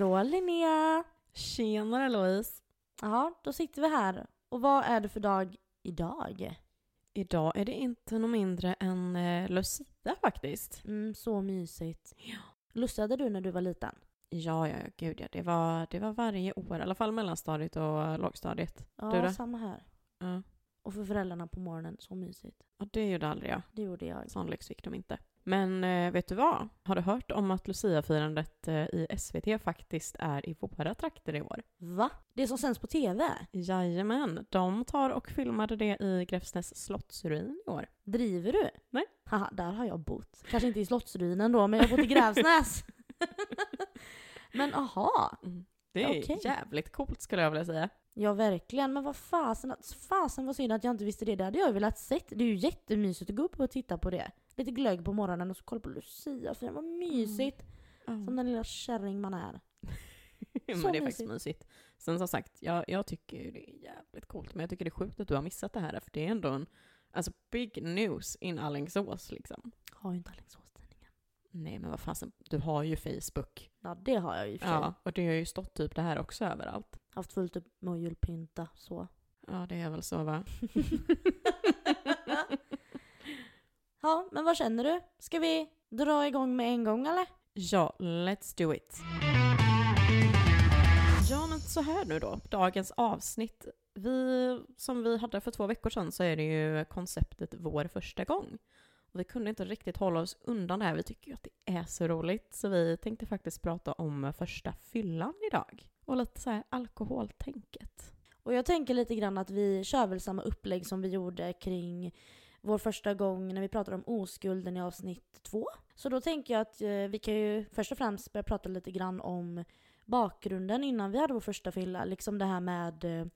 Hallå Linnea! Tjenare Louise! Ja, då sitter vi här. Och vad är det för dag idag? Idag är det inte något mindre än eh, Lucia faktiskt. Mm, så mysigt. Lussade du när du var liten? Ja, ja, ja, gud ja. Det var, det var varje år, i alla fall mellanstadiet och lågstadiet. Ja, Du då? samma här. Ja. Och för föräldrarna på morgonen, så mysigt. Och det gjorde aldrig jag. Det gjorde jag. Sån lyx fick de inte. Men eh, vet du vad? Har du hört om att Lucia-firandet eh, i SVT faktiskt är i våra trakter i år? Va? Det som sänds på TV? Jajamän, de tar och filmade det i Gräfsnäs slottsruin i år. Driver du? Nej. Haha, där har jag bott. Kanske inte i Slottsruinen då, men jag har bott i Grävsnäs. men aha. Det är Okej. jävligt coolt skulle jag vilja säga. Ja, verkligen. Men vad fasen, fasen var synd att jag inte visste det. Det hade jag velat sett. Det är ju jättemysigt att gå upp och titta på det. Lite glögg på morgonen och så kolla på Lucia. För det var mysigt. Som den lilla kärring man är. men Så det är faktiskt mysigt. Sen som sagt, jag, jag tycker ju det är jävligt coolt, men jag tycker det är sjukt att du har missat det här, för det är ändå en alltså, big news in Alingsås liksom. Har ju inte Alingsås-tidningen. Nej men vad fasen, du har ju Facebook. Ja, det har jag och för sig. Ja, och det har ju stått typ det här också överallt. Haft fullt upp med att julpynta så. Ja, det är väl så va? Ja, men vad känner du? Ska vi dra igång med en gång eller? Ja, let's do it. Ja, men så här nu då, dagens avsnitt. Vi, som vi hade för två veckor sedan så är det ju konceptet Vår första gång. Och vi kunde inte riktigt hålla oss undan det här. Vi tycker ju att det är så roligt. Så vi tänkte faktiskt prata om första fyllan idag. Och lite så här alkoholtänket. Och jag tänker lite grann att vi kör väl samma upplägg som vi gjorde kring vår första gång när vi pratade om oskulden i avsnitt två. Så då tänker jag att eh, vi kan ju först och främst börja prata lite grann om bakgrunden innan vi hade vår första fylla. Liksom det här med, eh,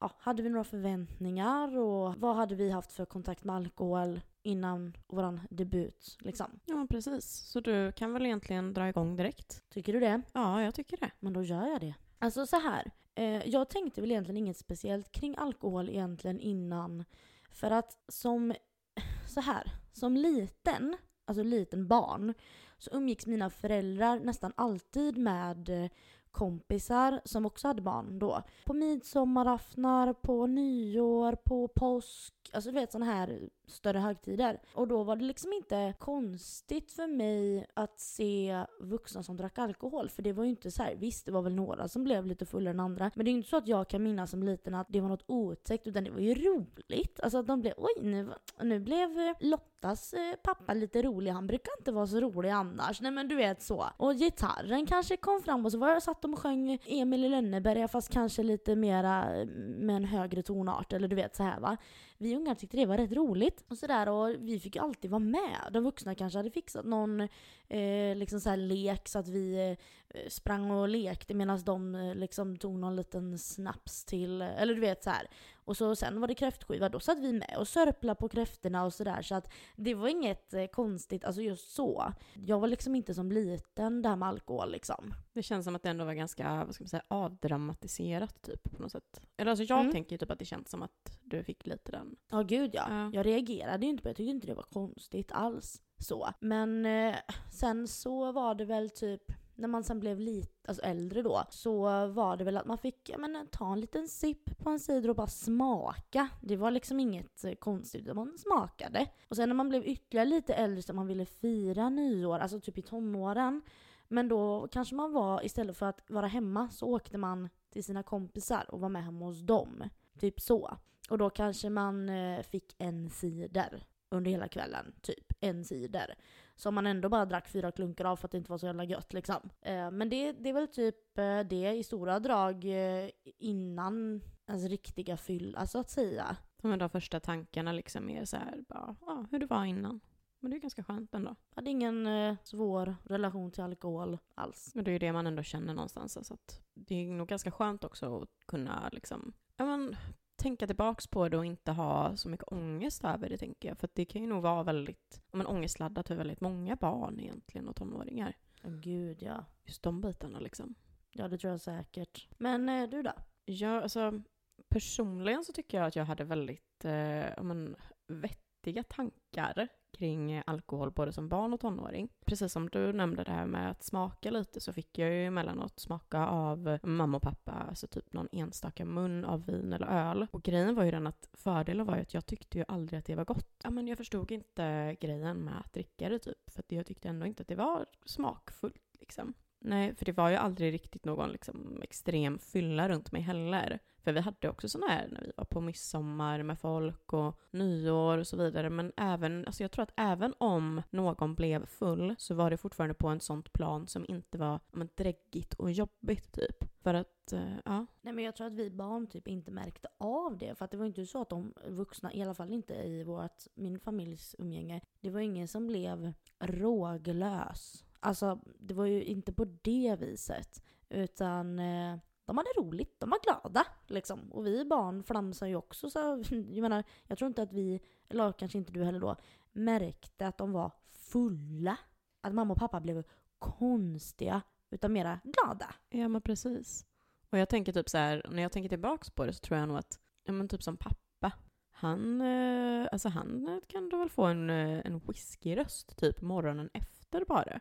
ja, hade vi några förväntningar och vad hade vi haft för kontakt med alkohol innan våran debut liksom. Ja, precis. Så du kan väl egentligen dra igång direkt? Tycker du det? Ja, jag tycker det. Men då gör jag det. Alltså så här. Eh, jag tänkte väl egentligen inget speciellt kring alkohol egentligen innan. För att som, så här, som liten, alltså liten barn, så umgicks mina föräldrar nästan alltid med eh, kompisar som också hade barn då. På midsommaraftnar, på nyår, på påsk, alltså du vet sådana här större högtider. Och då var det liksom inte konstigt för mig att se vuxna som drack alkohol. För det var ju inte så här, visst det var väl några som blev lite fullare än andra. Men det är ju inte så att jag kan minnas som liten att det var något otäckt utan det var ju roligt. Alltså att de blev, oj nu, nu blev eh, Lottas eh, pappa lite rolig. Han brukar inte vara så rolig annars. Nej men du vet så. Och gitarren kanske kom fram och så var jag satt de och sjöng Emil i Lönneberga fast kanske lite mera eh, med en högre tonart. Eller du vet så här va vi ungar tyckte det var rätt roligt. Och sådär och vi fick ju alltid vara med. De vuxna kanske hade fixat någon eh, liksom så här lek så att vi eh, sprang och lekte medan de eh, liksom tog någon liten snaps till, eller du vet så här. Och så sen var det kräftskiva, då satt vi med och sörplade på kräftorna och sådär. Så att det var inget eh, konstigt, alltså just så. Jag var liksom inte som liten där med alkohol liksom. Det känns som att det ändå var ganska, vad ska man säga, avdramatiserat typ på något sätt. Eller alltså jag Mm. tänker ju typ att det känns som att du fick lite den. Ja gud ja. Ja. Jag reagerade ju inte på det, jag tyckte inte det var konstigt alls. Så. Men eh, sen så var det väl typ, när man sen blev lite, alltså äldre då, så var det väl att man fick ja, men, ta en liten sipp på en cider och bara smaka. Det var liksom inget eh, konstigt, utan man smakade. Och sen när man blev ytterligare lite äldre så man ville fira nyår, alltså typ i tonåren. Men då kanske man var, istället för att vara hemma så åkte man till sina kompisar och var med hemma hos dem. Typ så. Och då kanske man eh, fick en cider under hela kvällen, typ. En cider. Som man ändå bara drack fyra klunkar av för att det inte var så jävla gött liksom. Eh, men det, det är väl typ eh, det i stora drag eh, innan ens riktiga fylla så att säga. Men de första tankarna liksom är så här, bara, ja, hur det var innan. Men det är ganska skönt ändå. Jag hade ingen eh, svår relation till alkohol alls. Men det är ju det man ändå känner någonstans. Alltså att det är nog ganska skönt också att kunna liksom, ja men, tänka tillbaks på det och inte ha så mycket ångest över det tänker jag. För det kan ju nog vara väldigt, men ångestladdat för väldigt många barn egentligen och tonåringar. Åh gud ja. Just de bitarna liksom. Ja det tror jag säkert. Men eh, du då? Ja, alltså personligen så tycker jag att jag hade väldigt, eh, men, vettig vettiga tankar kring alkohol både som barn och tonåring. Precis som du nämnde det här med att smaka lite så fick jag ju emellanåt smaka av mamma och pappa, alltså typ någon enstaka mun av vin eller öl. Och grejen var ju den att fördelen var ju att jag tyckte ju aldrig att det var gott. Ja men jag förstod inte grejen med att dricka det typ, för att jag tyckte ändå inte att det var smakfullt liksom. Nej, för det var ju aldrig riktigt någon liksom, extrem fylla runt mig heller. För vi hade också sådana här när vi var på midsommar med folk och nyår och så vidare. Men även, alltså jag tror att även om någon blev full så var det fortfarande på en sånt plan som inte var men, dräggigt och jobbigt typ. För att, uh, ja. Nej men jag tror att vi barn typ inte märkte av det. För att det var inte så att de vuxna, i alla fall inte i vårt, min familjs umgänge, det var ingen som blev råglös. Alltså det var ju inte på det viset. Utan eh, de hade roligt, de var glada liksom. Och vi barn flamsar ju också så jag menar, jag tror inte att vi, eller kanske inte du heller då, märkte att de var fulla. Att mamma och pappa blev konstiga, utan mera glada. Ja men precis. Och jag tänker typ så här, när jag tänker tillbaks på det så tror jag nog att, ja men typ som pappa, han, eh, alltså han kan då väl få en, eh, en whiskyröst typ morgonen efter bara.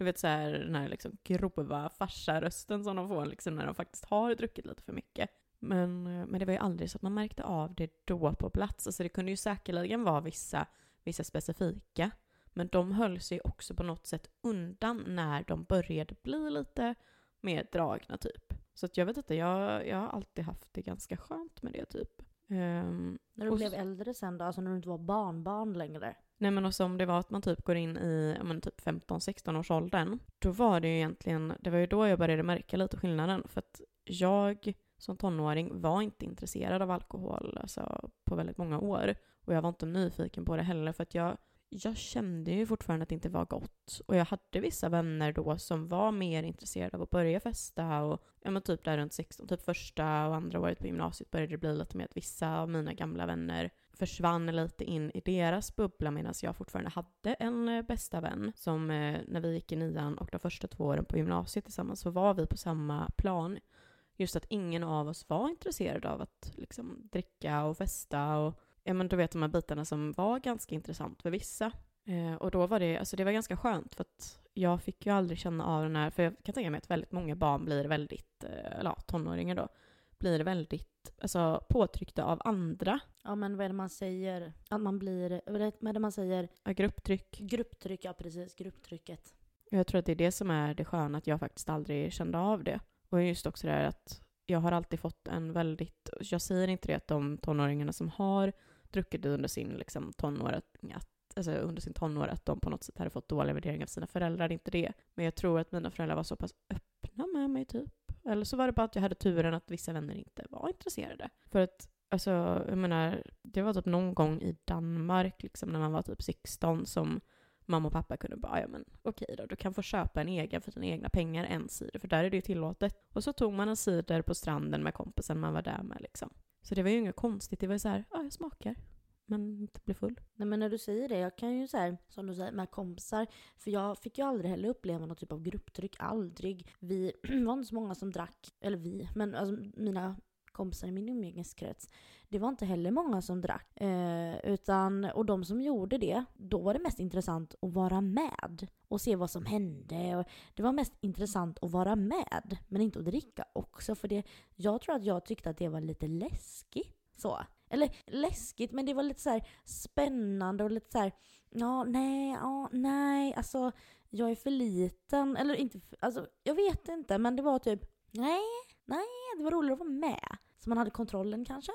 Du vet så här, den här liksom grova farsarösten som de får liksom när de faktiskt har druckit lite för mycket. Men, men det var ju aldrig så att man märkte av det då på plats. Alltså det kunde ju säkerligen vara vissa, vissa specifika. Men de höll sig också på något sätt undan när de började bli lite mer dragna typ. Så att jag vet inte, jag, jag har alltid haft det ganska skönt med det typ. Um, när du blev äldre sen då, alltså när du inte var barnbarn längre? Nej men också om det var att man typ går in i men, typ 15-16 års åldern. Då var det ju egentligen, det var ju då jag började märka lite skillnaden. För att jag som tonåring var inte intresserad av alkohol alltså, på väldigt många år. Och jag var inte nyfiken på det heller för att jag, jag kände ju fortfarande att det inte var gott. Och jag hade vissa vänner då som var mer intresserade av att börja festa och ja men typ där runt 16, typ första och andra året på gymnasiet började det bli lite mer att vissa av mina gamla vänner försvann lite in i deras bubbla medan jag fortfarande hade en eh, bästa vän som eh, när vi gick i nian och de första två åren på gymnasiet tillsammans så var vi på samma plan. Just att ingen av oss var intresserad av att liksom dricka och festa och ja men du vet de här bitarna som var ganska intressant för vissa. Eh, och då var det, alltså det var ganska skönt för att jag fick ju aldrig känna av den här, för jag kan tänka mig att väldigt många barn blir väldigt, eh, eller ja, tonåringar då, blir väldigt alltså, påtryckta av andra. Ja men vad är det man säger? Att man blir, vad är det man säger? Ja, grupptryck. Grupptryck, ja precis. Grupptrycket. Jag tror att det är det som är det sköna, att jag faktiskt aldrig kände av det. Och just också det här att jag har alltid fått en väldigt, jag säger inte det att de tonåringarna som har druckit under sin liksom, tonår, att, alltså under sin tonår, att de på något sätt hade fått dåliga värderingar av sina föräldrar, det är inte det. Men jag tror att mina föräldrar var så pass öppna med mig typ. Eller så var det bara att jag hade turen att vissa vänner inte var intresserade. För att, alltså, jag menar, det var typ någon gång i Danmark, liksom när man var typ 16, som mamma och pappa kunde bara, ja men okej då, du kan få köpa en egen för dina egna pengar, en cider, för där är det ju tillåtet. Och så tog man en cider på stranden med kompisen man var där med liksom. Så det var ju inget konstigt, det var ju så här, ja jag smakar men inte bli full. Nej men när du säger det, jag kan ju säga som du säger med kompisar, för jag fick ju aldrig heller uppleva någon typ av grupptryck, aldrig. Vi var inte så många som drack, eller vi, men alltså mina kompisar i min umgängeskrets, det var inte heller många som drack. Eh, utan, och de som gjorde det, då var det mest intressant att vara med och se vad som hände. Och det var mest intressant att vara med, men inte att dricka också. För det, jag tror att jag tyckte att det var lite läskigt. Så. Eller läskigt, men det var lite så spännande och lite så här, ja, nej, ja, nej, alltså jag är för liten. Eller inte, alltså jag vet inte, men det var typ, nej, nej, det var roligare att vara med. Så man hade kontrollen kanske.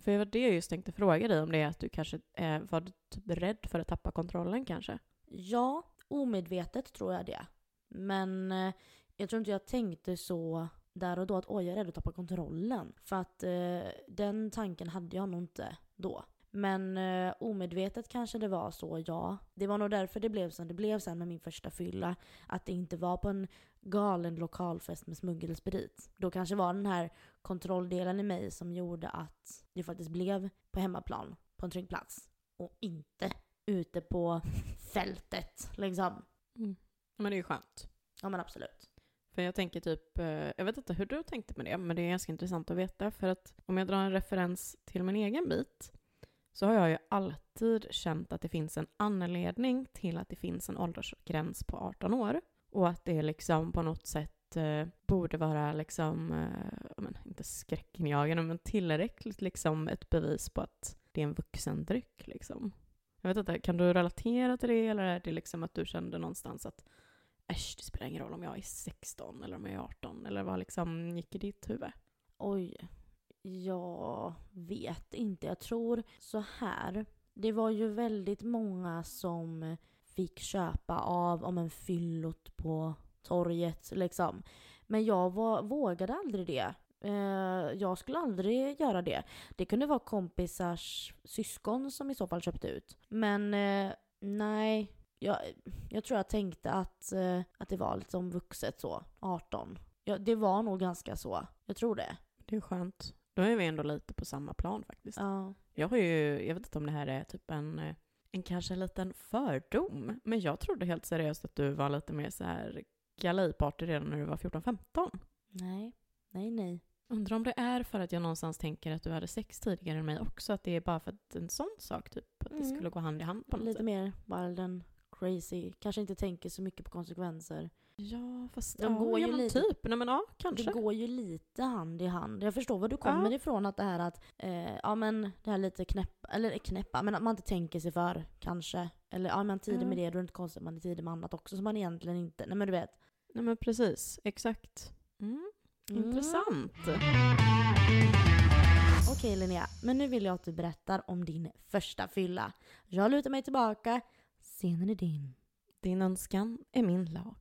För det var det jag just tänkte fråga dig om det är att du kanske eh, var typ rädd för att tappa kontrollen kanske? Ja, omedvetet tror jag det. Men eh, jag tror inte jag tänkte så där och då att oj, jag är rädd att tappa kontrollen. För att eh, den tanken hade jag nog inte då. Men eh, omedvetet kanske det var så, ja. Det var nog därför det blev som det blev sen med min första fylla. Att det inte var på en galen lokalfest med smuggelsprit. Då kanske var den här kontrolldelen i mig som gjorde att det faktiskt blev på hemmaplan, på en trygg plats. Och inte ute på fältet liksom. Mm. Men det är ju skönt. Ja men absolut. För jag tänker typ, eh, jag vet inte hur du tänkte med det, men det är ganska intressant att veta. För att om jag drar en referens till min egen bit, så har jag ju alltid känt att det finns en anledning till att det finns en åldersgräns på 18 år. Och att det liksom på något sätt eh, borde vara liksom, eh, men, inte skräckinjagande, men tillräckligt liksom ett bevis på att det är en vuxendryck liksom. Jag vet inte, kan du relatera till det eller är det liksom att du kände någonstans att äsch, det spelar ingen roll om jag är 16 eller om jag är 18 eller vad liksom gick i ditt huvud? Oj, jag vet inte. Jag tror så här. Det var ju väldigt många som fick köpa av om en fyllot på torget liksom. Men jag var, vågade aldrig det. Eh, jag skulle aldrig göra det. Det kunde vara kompisars syskon som i så fall köpte ut. Men eh, nej, jag, jag tror jag tänkte att, eh, att det var liksom vuxet så, 18. Ja, det var nog ganska så. Jag tror det. Det är skönt. Då är vi ändå lite på samma plan faktiskt. Ja. Jag har ju, jag vet inte om det här är typ en, en kanske liten fördom, men jag trodde helt seriöst att du var lite mer så här galejparty redan när du var 14-15. Nej, nej, nej. Undrar om det är för att jag någonstans tänker att du hade sex tidigare än mig också, att det är bara för att en sån sak typ, att det Mm. skulle gå hand i hand på något Lite sätt. mer wild and crazy. Kanske inte tänker så mycket på konsekvenser. Ja, fast De ja, går ju men lite- typ. Nej men ja, kanske. Det går ju lite hand i hand. Jag förstår var du kommer Ja. ifrån att det här att, eh, ja men det här lite knäppa, eller knäppa, men att man inte tänker sig för kanske. Eller ja man tidig Ja. med det, då är det inte konstigt att man är tidig med annat också som man egentligen inte, nej men du vet. Nej men precis, exakt. Mm. Mm. Intressant. Okej Linnea, men nu vill jag att du berättar om din första fylla. Jag lutar mig tillbaka, scenen är din. Din önskan är min lag.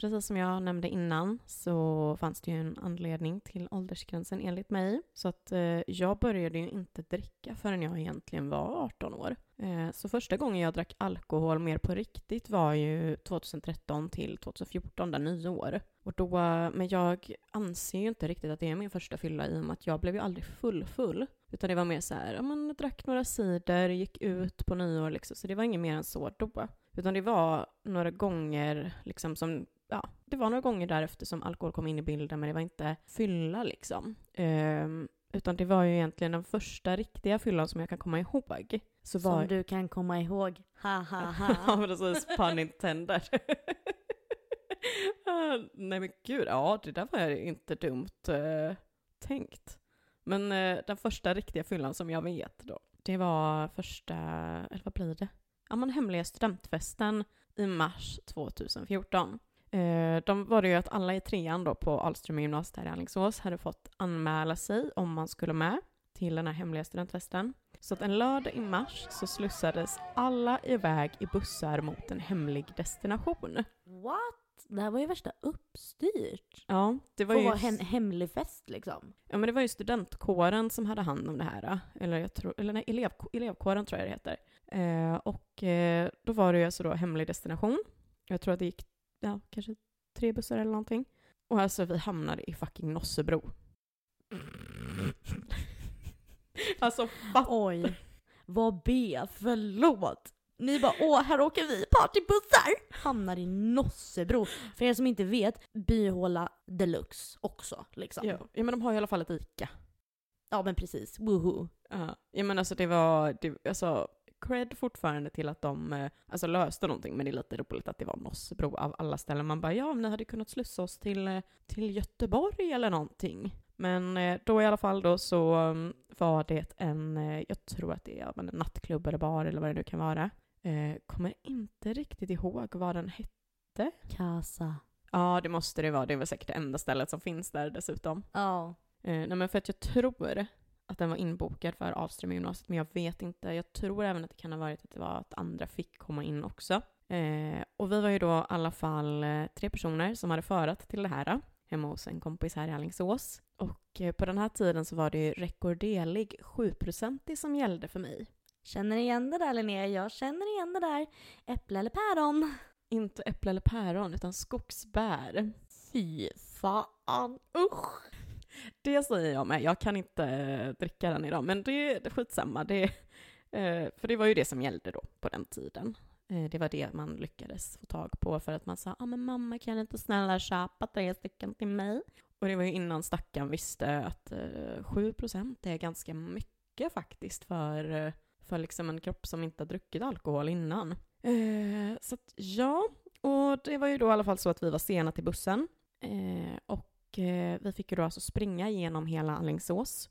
Precis som jag nämnde innan så fanns det ju en anledning till åldersgränsen enligt mig. Så att eh, jag började ju inte dricka förrän jag egentligen var 18 år. Eh, så första gången jag drack alkohol mer på riktigt var ju 2013 till 2014, där nyår. Och då, men jag anser ju inte riktigt att det är min första fylla i och med att jag blev ju aldrig full full. Utan det var mer så här, ja men drack några cider, gick ut på nyår liksom. Så det var inget mer än så då. Utan det var några gånger liksom som, ja, det var några gånger därefter som alkohol kom in i bilden men det var inte fylla liksom. Um, utan det var ju egentligen den första riktiga fyllan som jag kan komma ihåg. Så var... Som du kan komma ihåg. Ha ha ja, ha. precis. Pun intended. Ah, Nej men gud, ja det där var ju inte dumt eh, tänkt. Men eh, den första riktiga fyllan som jag vet då, det var första, eller vad blir det? Ja men hemliga studentfesten i mars 2014. Eh, de var det ju att alla i trean då på Ahlström gymnasiet här i Alingsås hade fått anmäla sig om man skulle med till den här hemliga studentfesten. Så att en lördag i mars så slussades alla iväg i bussar mot en hemlig destination. What? Det här var ju värsta uppstyrt. Ja, det var ju... vara en hemlig fest liksom. Ja men det var ju studentkåren som hade hand om det här. Eller, jag tror, eller nej, elev, elevkåren tror jag det heter. Eh, och eh, då var det ju alltså då hemlig destination. Jag tror att det gick, ja, kanske tre bussar eller någonting. Och alltså vi hamnade i fucking Nossebro. alltså fatt... Oj. Vad B, förlåt. Ni bara åh, här åker vi partybussar! Hamnar i Nossebro. För er som inte vet, byhåla deluxe också liksom. Ja, ja men de har i alla fall ett ICA. Ja men precis, woho. Ja, ja men alltså det var, det, alltså cred fortfarande till att de eh, alltså, löste någonting, men det är lite roligt att det var Nossebro av alla ställen. Man bara, ja, ni hade kunnat slussa oss till, eh, till Göteborg eller någonting. Men eh, då i alla fall då så mm, var det en, eh, jag tror att det är en nattklubb eller bar eller vad det nu kan vara. Eh, kommer inte riktigt ihåg vad den hette. Casa. Ja, det måste det vara. Det är väl säkert det enda stället som finns där dessutom. Ja. Eh, nej men för att jag tror att den var inbokad för Ahlström gymnasiet, men jag vet inte. Jag tror även att det kan ha varit att det var att andra fick komma in också. Eh, och vi var ju då i alla fall tre personer som hade förat till det här hemma hos en kompis här i Alingsås. Och eh, på den här tiden så var det ju rekordelig 7% som gällde för mig. Känner ni igen det där Linnea? Jag känner igen det där. Äpple eller päron? Inte äpple eller päron, utan skogsbär. Fy fan, usch! Det säger jag med. Jag kan inte eh, dricka den idag, men det är skitsamma. Det, eh, för det var ju det som gällde då på den tiden. Det var det man lyckades få tag på för att man sa ah, men mamma kan inte snälla köpa tre stycken till mig? Och det var ju innan stackaren visste att eh, 7% är ganska mycket faktiskt för, eh, för liksom en kropp som inte har druckit alkohol innan. Eh, så att ja, och det var ju då i alla fall så att vi var sena till bussen. Eh, och eh, vi fick ju då alltså springa genom hela Alingsås.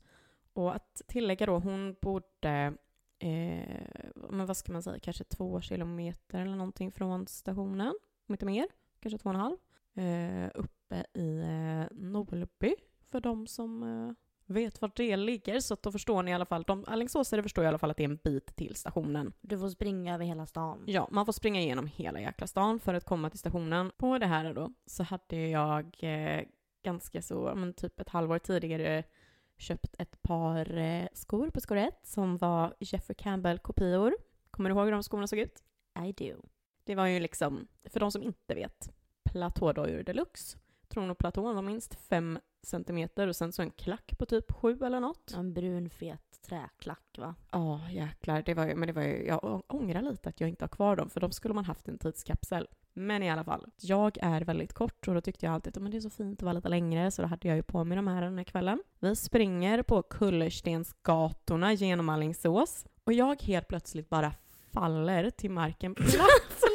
Och att tillägga då, hon bodde, eh, men vad ska man säga, kanske två kilometer eller någonting från stationen, om inte mer, kanske två och en halv, eh, uppe i eh, Nolby, för de som eh, vet var det ligger. Så att då förstår ni i alla fall, de Alingsåsare förstår i alla fall att det är en bit till stationen. Du får springa över hela stan. Ja, man får springa igenom hela jäkla stan för att komma till stationen. På det här då så hade jag eh, ganska så, men typ ett halvår tidigare köpt ett par eh, skor på Skor som var Jeffrey Campbell-kopior. Kommer du ihåg hur de skorna såg ut? I do. Det var ju liksom, för de som inte vet, platådojor deluxe. Platån var minst fem centimeter och sen så en klack på typ sju eller något. En brun fet träklack va? Ja, jäklar. Det var ju, men det var ju, jag ångrar lite att jag inte har kvar dem, för de skulle man haft i en tidskapsel. Men i alla fall, jag är väldigt kort och då tyckte jag alltid att det är så fint att vara lite längre, så då hade jag ju på mig de här den här kvällen. Vi springer på kullerstensgatorna genom Alingsås och jag helt plötsligt bara faller till marken platt.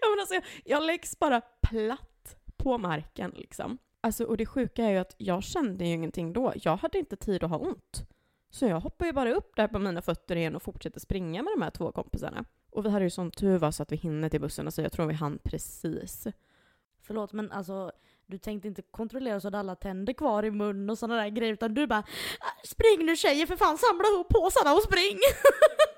Ja, men alltså, jag, jag läggs bara platt på marken liksom. Alltså, och det sjuka är ju att jag kände ju ingenting då. Jag hade inte tid att ha ont. Så jag hoppar ju bara upp där på mina fötter igen och fortsätter springa med de här två kompisarna. Och vi hade ju sån tur var så att vi hinner till bussen, alltså jag tror vi hann precis. Förlåt men alltså du tänkte inte kontrollera så att alla tänder kvar i mun och sådana där grejer utan du bara äh, Spring nu tjejer för fan samla ihop påsarna och spring!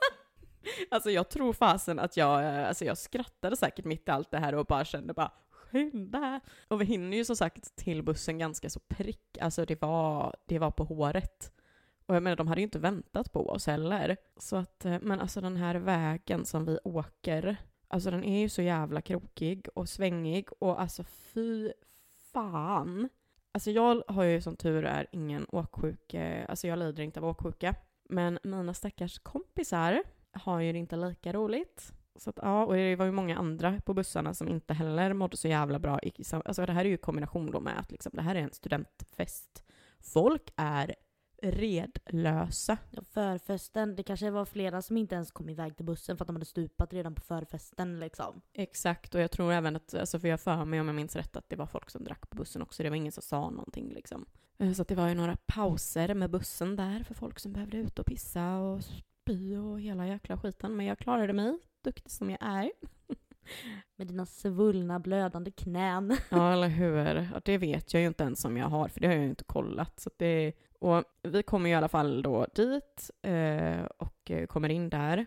Alltså jag tror fasen att jag, eh, alltså jag skrattade säkert mitt i allt det här och bara kände bara skynda. Och vi hinner ju som sagt till bussen ganska så prick, alltså det var, det var på håret. Och jag menar, de hade ju inte väntat på oss heller. Så att, eh, men alltså den här vägen som vi åker, alltså den är ju så jävla krokig och svängig och alltså fy fan. Alltså jag har ju som tur är ingen åksjuka, alltså jag lider inte av åksjuka. Men mina stackars kompisar har ju det inte lika roligt. Så att, ja, och det var ju många andra på bussarna som inte heller mådde så jävla bra. i Alltså det här är ju kombination då med att liksom, det här är en studentfest. Folk är redlösa. Ja, förfesten, det kanske var flera som inte ens kom iväg till bussen för att de hade stupat redan på förfesten liksom. Exakt, och jag tror även att, alltså för jag för mig om jag minns rätt, att det var folk som drack på bussen också. Det var ingen som sa någonting liksom. Eh, Så att det var ju några pauser med bussen där för folk som behövde ut och pissa och spy och hela jäkla skiten. Men jag klarade mig, duktig som jag är. Med dina svullna blödande knän. Ja, eller hur? Det vet jag ju inte ens om jag har, för det har jag ju inte kollat. Så det, och vi kommer ju i alla fall då dit eh, och eh, kommer in där.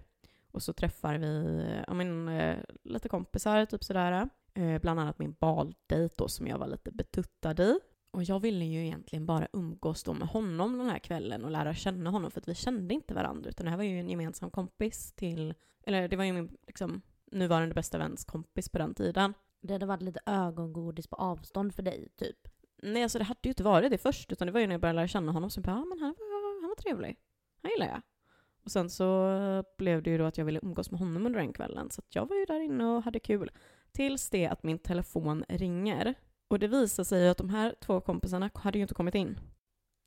Och så träffar vi ja, men, eh, lite kompisar, typ sådär. Eh, bland annat min baldejt då, som jag var lite betuttad i. Och jag ville ju egentligen bara umgås då med honom den här kvällen och lära känna honom, för att vi kände inte varandra, utan det här var ju en gemensam kompis till, eller det var ju min liksom, nuvarande bästa väns kompis på den tiden. Det hade varit lite ögongodis på avstånd för dig typ. Nej, alltså det hade ju inte varit det först, utan det var ju när jag började lära känna honom som bara, ja men han var, han var trevlig. Han gillar jag. Och sen så blev det ju då att jag ville umgås med honom under den kvällen, så jag var ju där inne och hade kul. Tills det att min telefon ringer. Och det visar sig att de här två kompisarna hade ju inte kommit in.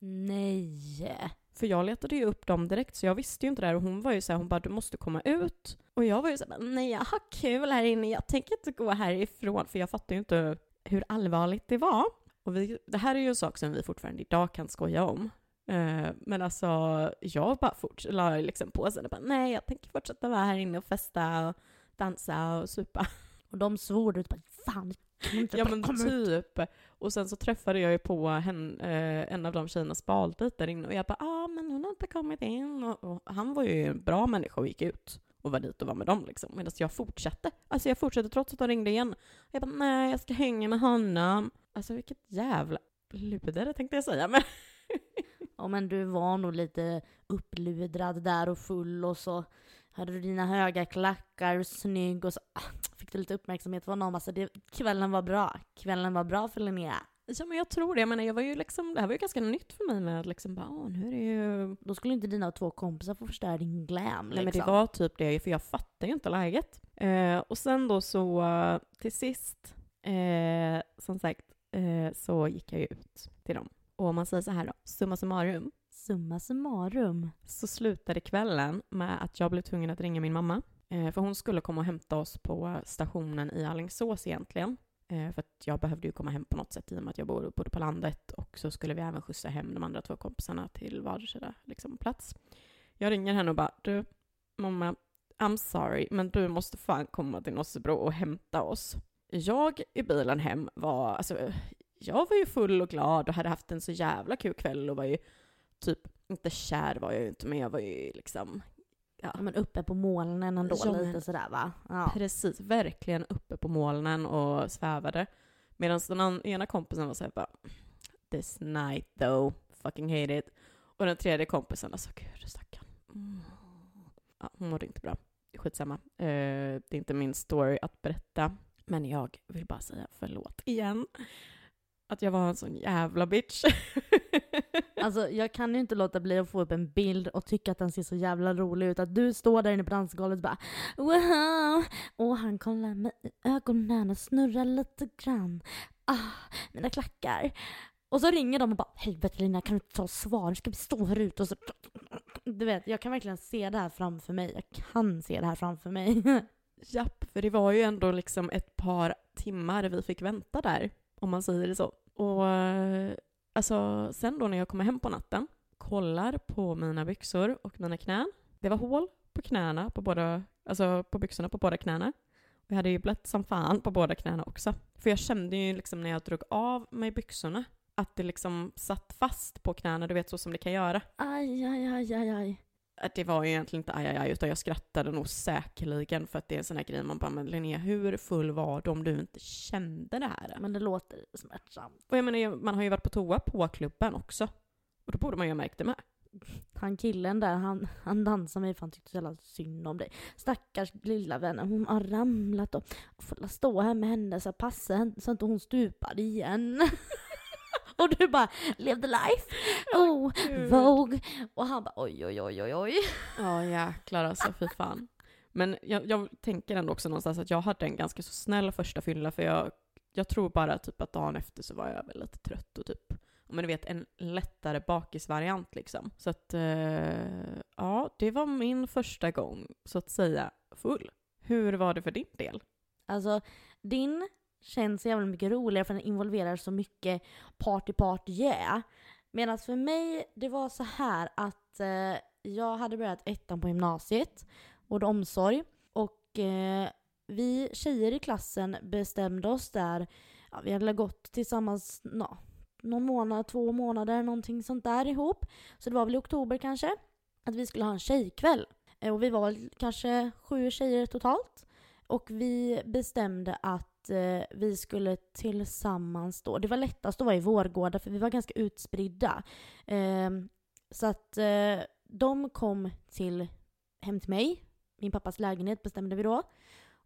Nej. För jag letade ju upp dem direkt, så jag visste ju inte det här. Och hon var ju så här, hon bara du måste komma ut. Och jag var ju så här, nej jag har kul här inne, jag tänker inte gå härifrån. För jag fattar ju inte hur allvarligt det var. Och vi, det här är ju en sak som vi fortfarande idag kan skoja om. Eh, men alltså, jag bara fortsatte, la liksom på sen och bara, nej jag tänker fortsätta vara här inne och festa och dansa och supa. Och de svor ut bara fan Ja men ut? typ. Och sen så träffade jag ju på hen, eh, en av de tjejernas baldejt där inne och jag bara ah men hon har inte kommit in. Och, och han var ju en bra människa och gick ut och var dit och var med dem liksom. Medan jag fortsatte. Alltså jag fortsatte trots att de ringde igen. Jag bara nej jag ska hänga med honom. Alltså vilket jävla luder tänkte jag säga. Men Ja men du var nog lite uppludrad där och full och så hade du dina höga klackar snygg och så ah, fick du lite uppmärksamhet från honom. Alltså det, kvällen var bra. Kvällen var bra för Linnea. Ja men jag tror det. Jag menar jag var ju liksom, det här var ju ganska nytt för mig med att liksom bara åh nu är det ju Då skulle inte dina två kompisar få förstöra din glam liksom. Nej men det var typ det, för jag fattar ju inte läget. Eh, och sen då så till sist, eh, som sagt, eh, så gick jag ju ut till dem. Och om man säger så här då, summa summarum. summa summarum. Så slutade kvällen med att jag blev tvungen att ringa min mamma. Eh, för hon skulle komma och hämta oss på stationen i Alingsås egentligen. Eh, för att jag behövde ju komma hem på något sätt i och med att jag bor bodde på landet. Och så skulle vi även skjutsa hem de andra två kompisarna till vardera liksom, plats. Jag ringer henne och bara, du, mamma, I'm sorry, men du måste fan komma till Nossebro och hämta oss. Jag i bilen hem var, alltså, jag var ju full och glad och hade haft en så jävla kul kväll och var ju typ, inte kär var jag ju inte, men jag var ju liksom Ja. men uppe på molnen ändå, Ja, lite sådär va? Ja. Precis, verkligen uppe på molnen och svävade. Medan den ena kompisen var såhär bara This night though, fucking hate it. Och den tredje kompisen, alltså gud stackarn. Mm. Ja, hon mådde inte bra. Skitsamma. Eh, det är inte min story att berätta. Men jag vill bara säga förlåt igen. Att jag var en sån jävla bitch. Alltså jag kan ju inte låta bli att få upp en bild och tycka att den ser så jävla rolig ut. Att du står där inne på dansgolvet och bara wow! Och han kollar mig i ögonen och snurrar lite grann. Ah, mina klackar. Och så ringer de och bara helvete Lina kan du inte ta och svara? Ska vi stå här ute och så... Du vet, jag kan verkligen se det här framför mig. Jag kan se det här framför mig. Japp, för det var ju ändå liksom ett par timmar vi fick vänta där, om man säger det så. Och eh, alltså, sen då när jag kommer hem på natten, kollar på mina byxor och mina knän. Det var hål på knäna, på båda, alltså på byxorna på båda knäna. Och jag hade ju blött som fan på båda knäna också. För jag kände ju liksom när jag drog av mig byxorna att det liksom satt fast på knäna, du vet så som det kan göra. Aj, aj, aj, aj, aj. Det var egentligen inte aj, aj, aj, utan jag skrattade nog säkerligen för att det är en sån här grej man bara, men Linnea, hur full var du om du inte kände det här? Men det låter smärtsamt. Och jag menar, man har ju varit på toa på klubben också. Och då borde man ju ha märkt det med. Han killen där, han, han dansade mig för han tyckte så jävla synd om dig. Stackars lilla vännen, hon har ramlat och får stå här med henne så passa så inte hon stupar igen. och du bara, live the life! Oh, Vogue! Och han bara oj, oj, oj, oj, oj. Ja, jäklar alltså, fy fan. Men jag, jag tänker ändå också någonstans att jag hade en ganska så snäll första fylla, för jag, jag tror bara typ att dagen efter så var jag väl lite trött och typ, men du vet, en lättare bakisvariant liksom. Så att, eh, ja, det var min första gång, så att säga, full. Hur var det för din del? Alltså, din känns så jävla mycket roligare för den involverar så mycket party party yeah. Medan för mig, det var så här att eh, jag hade börjat ettan på gymnasiet, vård och omsorg. Och eh, vi tjejer i klassen bestämde oss där, ja, vi hade gått tillsammans nå, någon månad, två månader, någonting sånt där ihop. Så det var väl i oktober kanske, att vi skulle ha en tjejkväll. Eh, och vi var kanske sju tjejer totalt. Och vi bestämde att eh, vi skulle tillsammans då, det var lättast att vara i Vårgårda för vi var ganska utspridda. Eh, så att eh, de kom till, hem till mig, min pappas lägenhet bestämde vi då.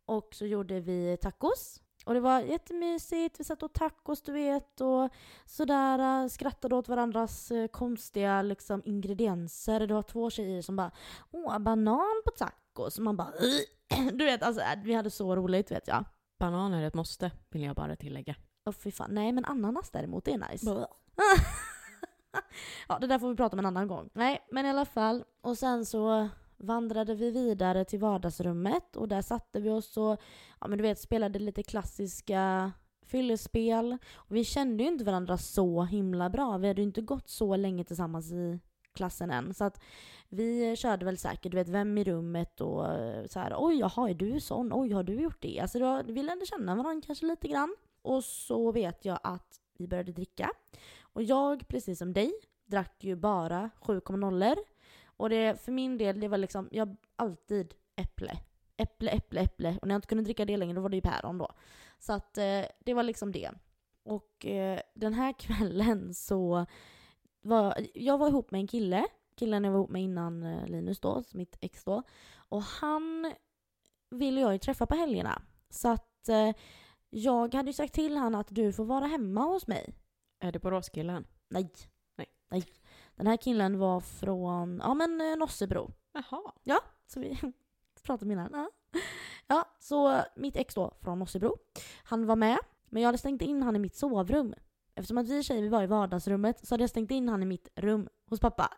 Och så gjorde vi tacos. Och det var jättemysigt, vi satt och tacos du vet och sådär, eh, skrattade åt varandras eh, konstiga liksom, ingredienser. Det var två tjejer som bara åh, banan på tacos. Och man bara du vet, alltså äh, vi hade så roligt vet jag. Banan är ett måste, vill jag bara tillägga. Åh fy fan, nej men ananas däremot, det är nice. ja, det där får vi prata om en annan gång. Nej, men i alla fall. Och sen så vandrade vi vidare till vardagsrummet och där satte vi oss och ja, men du vet, spelade lite klassiska fyllespel. Och vi kände ju inte varandra så himla bra. Vi hade ju inte gått så länge tillsammans i klassen än. Så att vi körde väl säkert, du vet, vem i rummet och eh, så här, oj jaha, är du sån? Oj, har du gjort det? Alltså då, vi lärde känna varandra kanske lite grann. Och så vet jag att vi började dricka. Och jag, precis som dig, drack ju bara 7,0 Och det, för min del, det var liksom, jag alltid äpple. Äpple, äpple, äpple. Och när jag inte kunde dricka det längre, då var det ju päron då. Så att eh, det var liksom det. Och eh, den här kvällen så var, jag var ihop med en kille. Killen jag var ihop med innan eh, Linus då, mitt ex då. Och han ville jag ju träffa på helgerna. Så att eh, jag hade ju sagt till han att du får vara hemma hos mig. Är det Boråskillen? Nej. Nej. Nej. Den här killen var från, ja men eh, Nossebro. Jaha. Så vi pratade med innan. Ja. ja, så mitt ex då från Nossebro. Han var med. Men jag hade stängt in han i mitt sovrum. Eftersom att vi tjejer vi var i vardagsrummet så hade jag stängt in han i mitt rum hos pappa.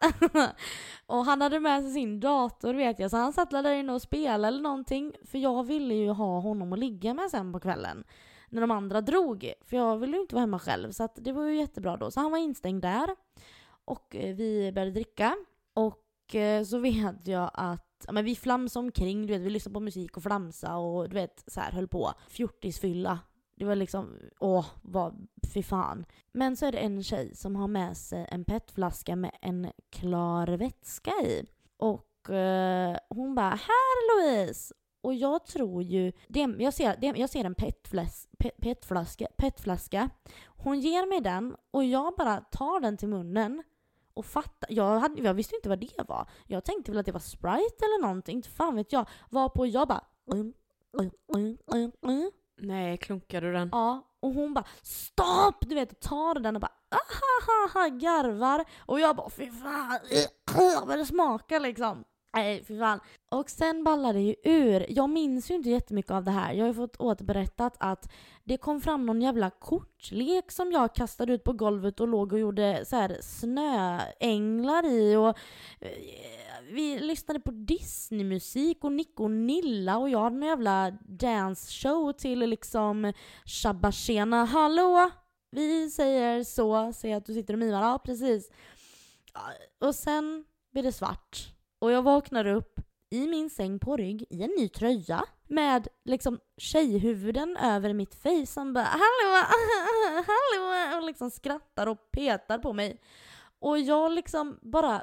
och han hade med sig sin dator vet jag, så han satt där inne och spelade eller någonting. För jag ville ju ha honom att ligga med sen på kvällen. När de andra drog. För jag ville ju inte vara hemma själv. Så att det var ju jättebra då. Så han var instängd där. Och eh, vi började dricka. Och eh, så vet jag att ja, men vi flamsade omkring, du vet, vi lyssnade på musik och flamsa och du vet, så här höll på. Fjortisfylla. Det var liksom, åh, vad, fy fan. Men så är det en tjej som har med sig en petflaska med en klar vätska i. Och eh, hon bara “Här Louise!” Och jag tror ju, det, jag, ser, det, jag ser en petflas, pet, petflaska, petflaska. Hon ger mig den och jag bara tar den till munnen och fattar. Jag, hade, jag visste inte vad det var. Jag tänkte väl att det var Sprite eller någonting, inte fan vet jag. Varpå jag bara mm, mm, mm, mm, mm. Nej, klunkar du den? Ja, och hon bara stopp! Du vet, tar den och bara ahahaha garvar. Och jag bara fy fan, vad det smakar liksom. Nej, fy fan. Och sen ballade det ju ur. Jag minns ju inte jättemycket av det här. Jag har ju fått återberättat att det kom fram någon jävla kortlek som jag kastade ut på golvet och låg och gjorde så här snöänglar i och eh, vi lyssnade på Disneymusik och Nick och Nilla och jag hade en jävla dance show till liksom Shabba Shena. Hallå! Vi säger så, säger att du sitter och mimar. Ja, precis. Och sen blir det svart. Och jag vaknar upp i min säng på rygg i en ny tröja med liksom tjejhuvuden över mitt face som bara hallå, hallå och liksom skrattar och petar på mig. Och jag liksom bara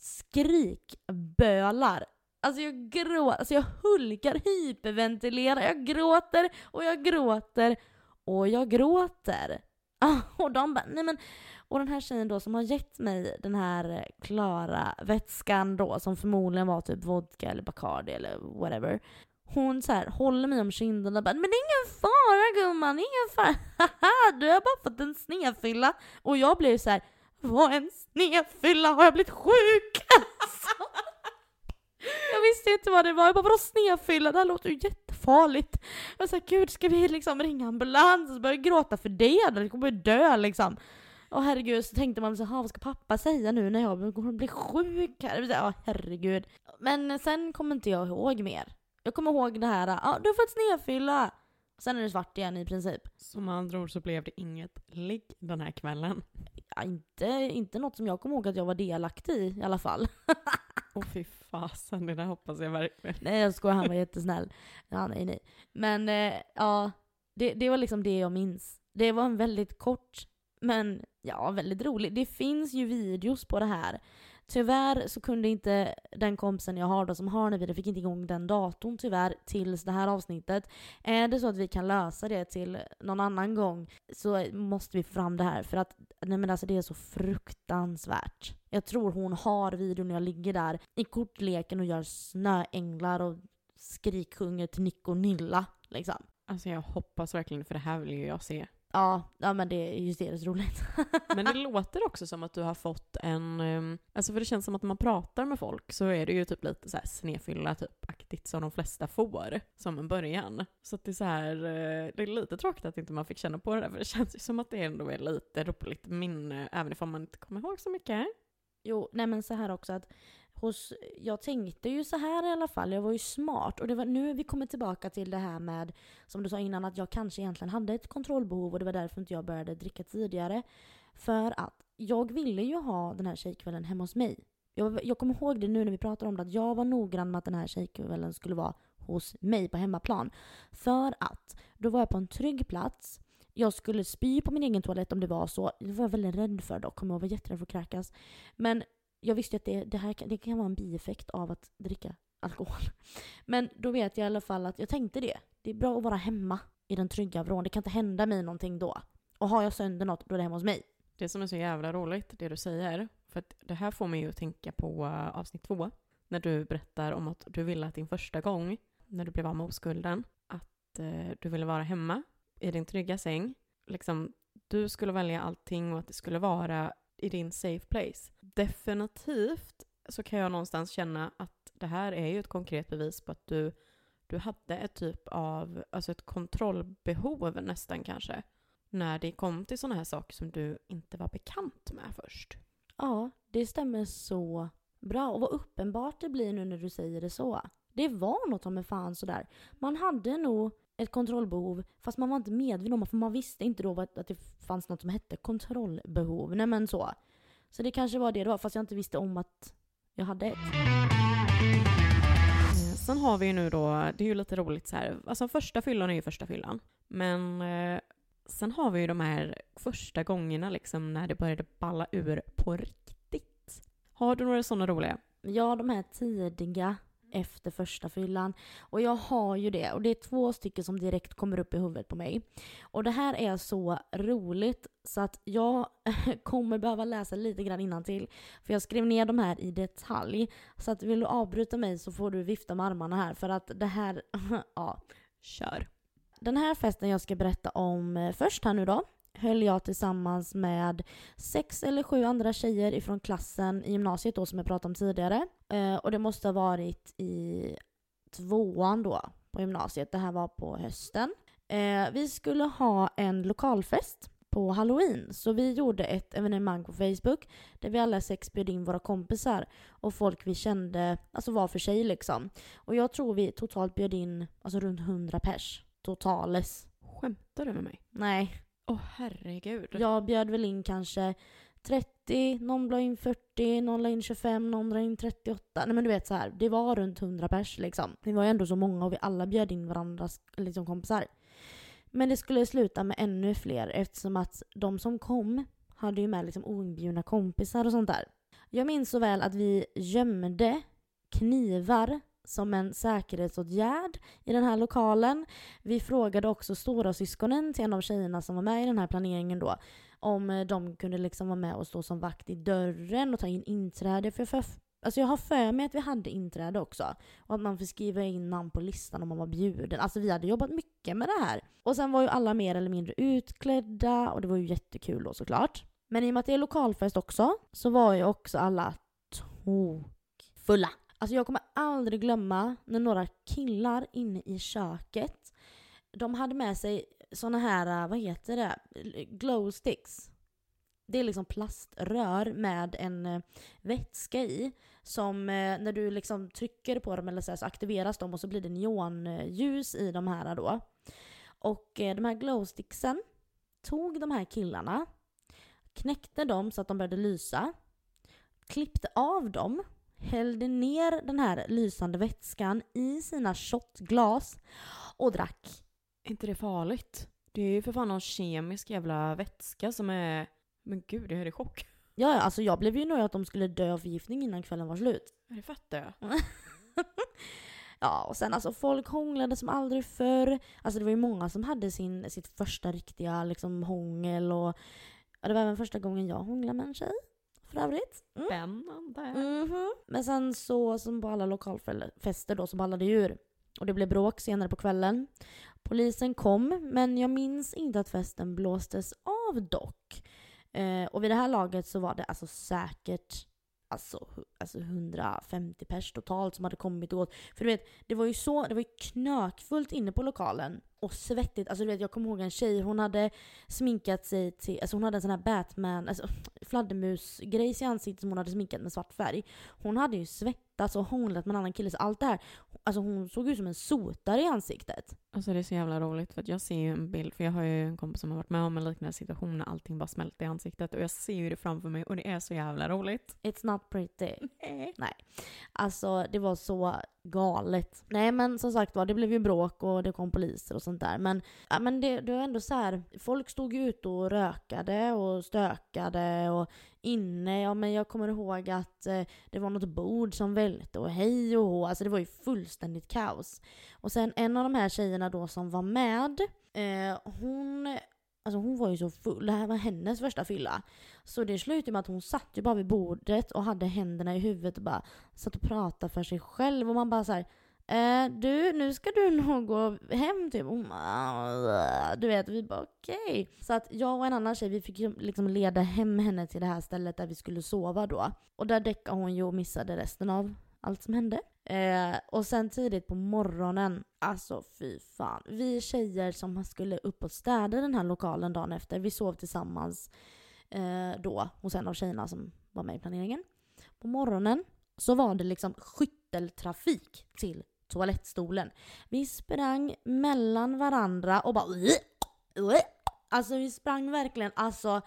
skrikbölar. Alltså jag gråter, alltså jag hulkar, hyperventilerar, jag gråter och jag gråter och jag gråter. Och de bara, nej men och den här tjejen då som har gett mig den här klara vätskan då som förmodligen var typ vodka eller Bacardi eller whatever. Hon så här, håller mig om kinden och bara “men det är ingen fara gumman, ingen fara, haha du har bara fått en snedfylla” och jag blev så här “vad en snedfylla, har jag blivit sjuk?” alltså. Jag visste inte vad det var, jag bara “vadå snedfylla? Det här låter ju jättefarligt”. Jag sa “gud ska vi liksom ringa ambulans?” och så började jag gråta för det, jag kommer dö liksom. Och herregud, så tänkte man så vad ska pappa säga nu när jag kommer bli sjuk här? Ja, herregud. Men sen kommer inte jag ihåg mer. Jag kommer ihåg det här, ja du har fått snedfylla. Sen är det svart igen i princip. Som andra ord så blev det inget ligg den här kvällen. Ja, inte, inte något som jag kommer ihåg att jag var delaktig i i alla fall. Åh fy fasen, det där hoppas jag verkligen. Nej jag skojar, han var jättesnäll. Ja, nej nej. Men eh, ja, det, det var liksom det jag minns. Det var en väldigt kort men ja, väldigt rolig. Det finns ju videos på det här. Tyvärr så kunde inte den kompisen jag har då som har den videon, fick inte igång den datorn tyvärr tills det här avsnittet. Är det så att vi kan lösa det till någon annan gång så måste vi få fram det här för att nej men alltså det är så fruktansvärt. Jag tror hon har videon när jag ligger där i kortleken och gör snöänglar och skriksjunger till Nick och Nilla liksom. Alltså jag hoppas verkligen för det här vill ju jag se. Ja, ja men det är ju hysteriskt roligt. men det låter också som att du har fått en, um, alltså för det känns som att när man pratar med folk så är det ju typ lite så här snefylla typ aktigt som de flesta får som en början. Så att det är så här, uh, det är lite tråkigt att inte man fick känna på det där för det känns ju som att det ändå är lite roligt minne även ifall man inte kommer ihåg så mycket. Jo, nej men så här också att hos, jag tänkte ju så här i alla fall, jag var ju smart. Och det var nu vi kommer tillbaka till det här med, som du sa innan, att jag kanske egentligen hade ett kontrollbehov och det var därför inte jag började dricka tidigare. För att jag ville ju ha den här tjejkvällen hemma hos mig. Jag, jag kommer ihåg det nu när vi pratar om det, att jag var noggrann med att den här tjejkvällen skulle vara hos mig på hemmaplan. För att då var jag på en trygg plats, jag skulle spy på min egen toalett om det var så. Det var jag väldigt rädd för dock, kommer jag var jätterädd för att kräkas. Men jag visste att det, det här det kan vara en bieffekt av att dricka alkohol. Men då vet jag i alla fall att jag tänkte det. Det är bra att vara hemma i den trygga vrån. Det kan inte hända mig någonting då. Och har jag sönder något, då är det hemma hos mig. Det som är så jävla roligt, det du säger, för att det här får mig ju att tänka på eh, avsnitt två, när du berättar om att du ville att din första gång, när du blev av med oskulden, att eh, du ville vara hemma i din trygga säng. Liksom, du skulle välja allting och att det skulle vara i din safe place. Definitivt så kan jag någonstans känna att det här är ju ett konkret bevis på att du, du hade ett typ av, alltså ett kontrollbehov nästan kanske. när det kom till sådana här saker som du inte var bekant med först. Ja, det stämmer så bra. Och vad uppenbart det blir nu när du säger det så. Det var något med fan sådär. Man hade nog ett kontrollbehov fast man var inte medveten om det för man visste inte då att det fanns något som hette kontrollbehov. Nej men så. Så det kanske var det var fast jag inte visste om att jag hade ett. Eh, Sen har vi ju nu då, det är ju lite roligt så här, alltså första fyllan är ju första fyllan. Men eh, sen har vi ju de här första gångerna liksom när det började balla ur på riktigt. Har du några sådana roliga? Ja, de här tidiga efter första fyllan. Och jag har ju det. Och det är två stycken som direkt kommer upp i huvudet på mig. Och det här är så roligt så att jag kommer behöva läsa lite grann till. För jag skrev ner de här i detalj. Så att vill du avbryta mig så får du vifta med armarna här. För att det här, ja. Kör. Den här festen jag ska berätta om eh, först här nu då höll jag tillsammans med sex eller sju andra tjejer ifrån klassen i gymnasiet då som jag pratade om tidigare. Eh, och det måste ha varit i tvåan då på gymnasiet. Det här var på hösten. Eh, vi skulle ha en lokalfest på halloween. Så vi gjorde ett evenemang på Facebook där vi alla sex bjöd in våra kompisar och folk vi kände, alltså var för sig liksom. Och jag tror vi totalt bjöd in alltså runt 100 pers totales. Skämtar du med mig? Nej, Åh herregud. jag bjöd väl in kanske 30, någon la in 40, någon la in 25, någon la in 38. Nej men du vet så här, det var runt 100 pers liksom. Vi var ju ändå så många och vi alla bjöd in varandras liksom, kompisar. Men det skulle sluta med ännu fler eftersom att de som kom hade ju med liksom oinbjudna kompisar och sånt där. Jag minns så väl att vi gömde knivar som en säkerhetsåtgärd i den här lokalen. Vi frågade också stora syskonen till en av tjejerna som var med i den här planeringen då om eh, de kunde liksom vara med och stå som vakt i dörren och ta in inträde. För för, alltså jag har för mig att vi hade inträde också. Och att man fick skriva in namn på listan om man var bjuden. Alltså vi hade jobbat mycket med det här. Och sen var ju alla mer eller mindre utklädda och det var ju jättekul då såklart. Men i och med att det är lokalfest också så var ju också alla tokfulla. Alltså jag kommer aldrig glömma när några killar inne i köket, de hade med sig såna här, eh, vad heter det, glow sticks. Det är liksom plaströr med en eh, vätska i. Som eh, när du liksom trycker på dem eller så, här, så aktiveras de och så blir det neonljus i de här då. Och de här glowsticksen tog de här killarna, knäckte dem så att de började lysa, klippte av dem hällde ner den här lysande vätskan i sina shotglas och drack. Är inte det farligt? Det är ju för fan någon kemisk jävla vätska som är... Men gud, jag är i chock. Ja, alltså jag blev ju nöjd att de skulle dö av förgiftning innan kvällen var slut. Är det fett det? ja, och sen alltså folk hånglade som aldrig förr. Alltså det var ju många som hade sin, sitt första riktiga liksom hångel och ja, det var även första gången jag hånglade med en tjej. För övrigt. Mm. Spännande. Mhm. Men sen så, som på alla lokalfester då, så ballade ur. Och det blev bråk senare på kvällen. Polisen kom, men jag minns inte att festen blåstes av dock. Eh, och vid det här laget så var det alltså säkert alltså, alltså 150 pers totalt som hade kommit och gått. För du vet, det var ju så, det var ju knökfullt inne på lokalen. Och svettigt. Alltså du vet, jag kommer ihåg en tjej, hon hade sminkat sig till, alltså hon hade en sån här Batman, alltså fladdermusgrejs i ansiktet som hon hade sminkat med svart färg. Hon hade ju svettats och hånglat med en annan kille, så allt det här, alltså hon såg ut som en sotare i ansiktet. Alltså det är så jävla roligt för att jag ser ju en bild, för jag har ju en kompis som har varit med om en liknande situation när allting bara smälter i ansiktet och jag ser ju det framför mig och det är så jävla roligt. It's not pretty. Nej. Alltså det var så galet. Nej men som sagt var, det blev ju bråk och det kom poliser och sånt där. Men, ja, men det, det var ändå så här. folk stod ju ute och rökade och stökade och inne, ja men jag kommer ihåg att eh, det var något bord som välte och hej och hå. Alltså det var ju fullständigt kaos. Och sen en av de här tjejerna då som var med, eh, hon Alltså hon var ju så full, det här var hennes första fylla. Så det slutade med att hon satt ju bara vid bordet och hade händerna i huvudet och bara satt och pratade för sig själv. Och man bara så här, eh, du, nu ska du nog gå hem typ. Hon bara, ah, du vet, vi bara okej. Så att jag och en annan tjej, vi fick ju liksom leda hem henne till det här stället där vi skulle sova då. Och där däckade hon ju och missade resten av allt som hände. Eh, och sen tidigt på morgonen, alltså fy fan. Vi tjejer som skulle upp och städa den här lokalen dagen efter, vi sov tillsammans eh, då hos en av tjejerna som var med i planeringen. På morgonen så var det liksom skytteltrafik till toalettstolen. Vi sprang mellan varandra och bara Alltså vi sprang verkligen, alltså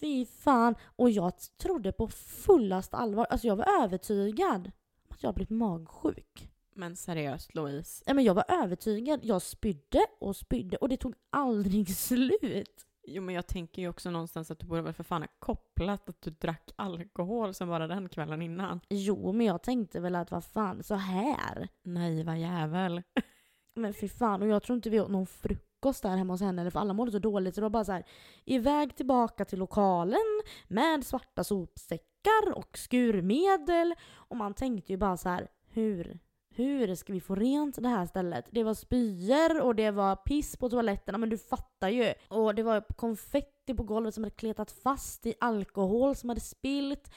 fy fan. Och jag trodde på fullast allvar, alltså jag var övertygad att jag blivit magsjuk. Men seriöst Louise. Ja, men jag var övertygad. Jag spydde och spydde och det tog aldrig slut. Jo men jag tänker ju också någonstans att du borde väl för fan ha kopplat att du drack alkohol som bara den kvällen innan. Jo, men jag tänkte väl att vad fan, så här. Nej, vad jävel. Men fy fan, och jag tror inte vi åt någon frukost där hemma hos henne, eller för alla mådde så dåligt så det var bara så här, iväg tillbaka till lokalen med svarta sopsäckar och skurmedel. Och man tänkte ju bara så här, hur hur ska vi få rent det här stället? Det var spyor och det var piss på toaletterna, men du fattar ju. Och det var konfetti på golvet som hade kletat fast i alkohol som hade spilt.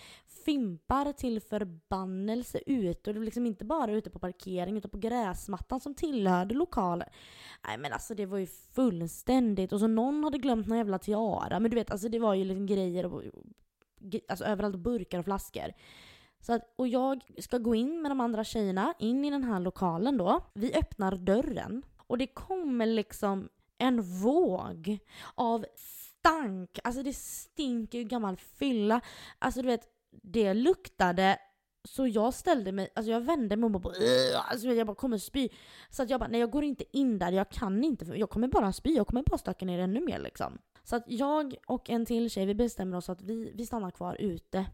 Fimpar till förbannelse ute och det var liksom inte bara ute på parkering utan på gräsmattan som tillhörde lokalen. Nej men alltså det var ju fullständigt. Och så någon hade glömt någon jävla tiara. Men du vet alltså det var ju liksom grejer och, alltså överallt burkar och flaskor. Så att, och jag ska gå in med de andra tjejerna in i den här lokalen då. Vi öppnar dörren och det kommer liksom en våg av stank. Alltså det stinker ju gammal fylla. Alltså du vet, det luktade så jag ställde mig, alltså jag vände mig om och bara alltså jag bara kommer spy. Så att jag bara, nej jag går inte in där, jag kan inte, jag kommer bara spy, jag kommer bara stöka ner ännu mer liksom. Så att jag och en till tjej, vi bestämmer oss att vi, vi stannar kvar ute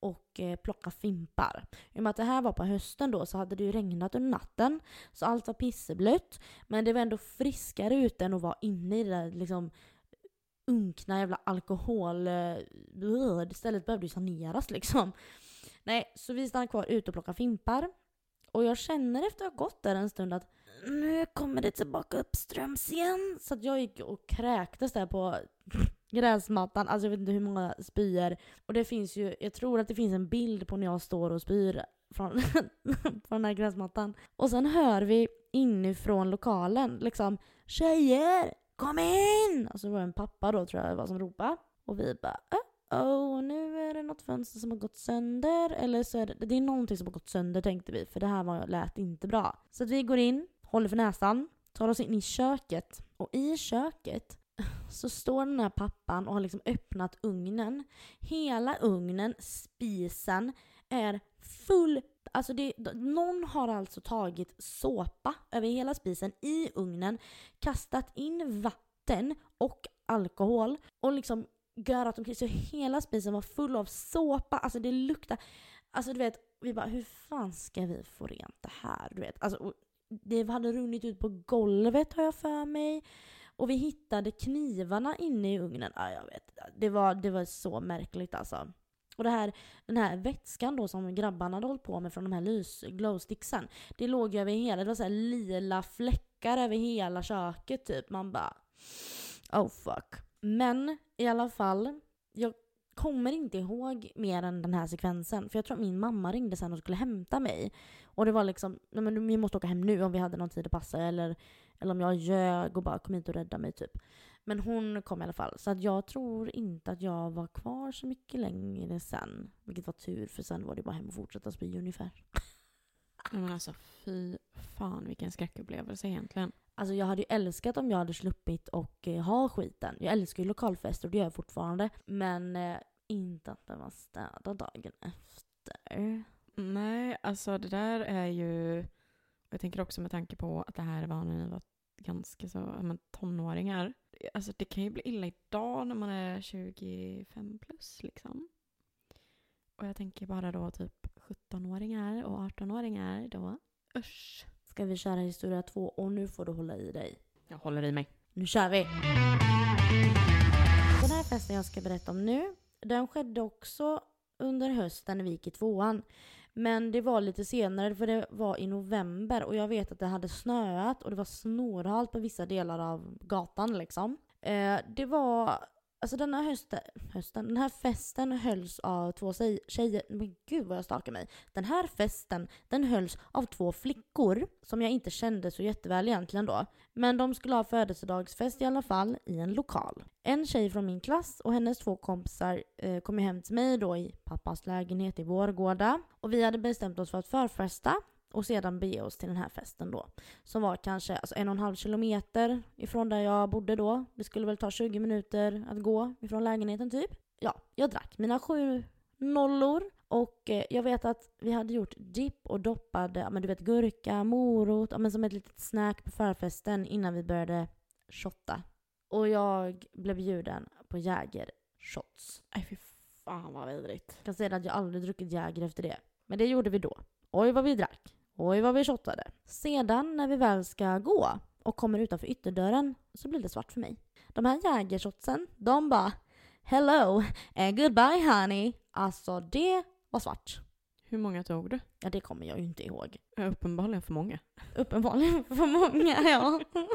och eh, plockar fimpar. I och med att det här var på hösten då så hade det ju regnat under natten. Så allt var pisseblött. Men det var ändå friskare ute än att vara inne i det där liksom unkna jävla alkohol... Eh, uh, stället behövde ju saneras liksom. Nej, så vi stannar kvar ute och plockar fimpar. Och jag känner efter att ha gått där en stund att nu kommer det tillbaka uppströms igen. Så att jag gick och kräktes där på gräsmattan. Alltså jag vet inte hur många spyor. Och det finns ju, jag tror att det finns en bild på när jag står och spyr från, från den här gräsmattan. Och sen hör vi inifrån lokalen liksom Tjejer! Kom in! Alltså det var en pappa då tror jag det var som ropade. Och vi bara oh, nu är det något fönster som har gått sönder. Eller så är det, det är någonting som har gått sönder tänkte vi, för det här var, lät inte bra. Så att vi går in, håller för näsan, tar oss in i köket. Och i köket så står den här pappan och har liksom öppnat ugnen. Hela ugnen, spisen, är full Alltså det, någon har alltså tagit såpa över hela spisen i ugnen, kastat in vatten och alkohol och liksom görat omkring så hela spisen var full av såpa. Alltså det luktar... Alltså du vet, vi bara hur fan ska vi få rent det här? Du vet, alltså, det hade runnit ut på golvet har jag för mig. Och vi hittade knivarna inne i ugnen. Ja, jag vet. Det var, det var så märkligt alltså. Och det här, den här vätskan då som grabbarna hade hållit på med från de här lys glowsticksen. Det låg ju över hela, det var så lila fläckar över hela köket typ. Man bara oh fuck. Men i alla fall, jag kommer inte ihåg mer än den här sekvensen. För jag tror att min mamma ringde sen och skulle hämta mig. Och det var liksom, nej men vi måste åka hem nu om vi hade någon tid att passa. Eller, eller om jag ljög och bara kom hit och rädda mig typ. Men hon kom i alla fall. Så att jag tror inte att jag var kvar så mycket längre sen. Vilket var tur för sen var det bara hem och fortsätta spy ungefär. Men alltså fy fan vilken skräckupplevelse egentligen. Alltså jag hade ju älskat om jag hade sluppit och eh, ha skiten. Jag älskar ju lokalfester och det gör jag fortfarande. Men eh, inte att behöva var dagen efter. Nej, alltså det där är ju... Jag tänker också med tanke på att det här var när ni var ganska så, men, tonåringar. Alltså det kan ju bli illa idag när man är 25 plus liksom. Och jag tänker bara då typ 17-åringar och 18-åringar då. Usch ska vi köra historia två och nu får du hålla i dig. Jag håller i mig. Nu kör vi! Den här festen jag ska berätta om nu, den skedde också under hösten när vi gick i tvåan. Men det var lite senare för det var i november och jag vet att det hade snöat och det var snorhalt på vissa delar av gatan liksom. Eh, det var Alltså den här hösten, hösten, den här festen hölls av två tjejer, men gud vad jag stakar mig. Den här festen, den hölls av två flickor som jag inte kände så jätteväl egentligen då. Men de skulle ha födelsedagsfest i alla fall i en lokal. En tjej från min klass och hennes två kompisar eh, kom ju hem till mig då i pappas lägenhet i Vårgårda. Och vi hade bestämt oss för att förfesta och sedan bege oss till den här festen då. Som var kanske alltså, en och en halv kilometer ifrån där jag bodde då. Det skulle väl ta 20 minuter att gå ifrån lägenheten typ. Ja, jag drack mina sju nollor och eh, jag vet att vi hade gjort dipp och doppade, men du vet gurka, morot, men som ett litet snack på förfesten innan vi började shotta. Och jag blev bjuden på Jäger-shots. Nej fy fan vad vidrigt. Jag kan säga att jag aldrig druckit Jäger efter det. Men det gjorde vi då. Oj vad vi drack. Oj vad vi shottade. Sedan när vi väl ska gå och kommer utanför ytterdörren så blir det svart för mig. De här Jägershotsen, de bara Hello and goodbye honey. Alltså det var svart. Hur många tog du? Ja det kommer jag ju inte ihåg. Ja, Uppenbarligen för många. Uppenbarligen för många, ja.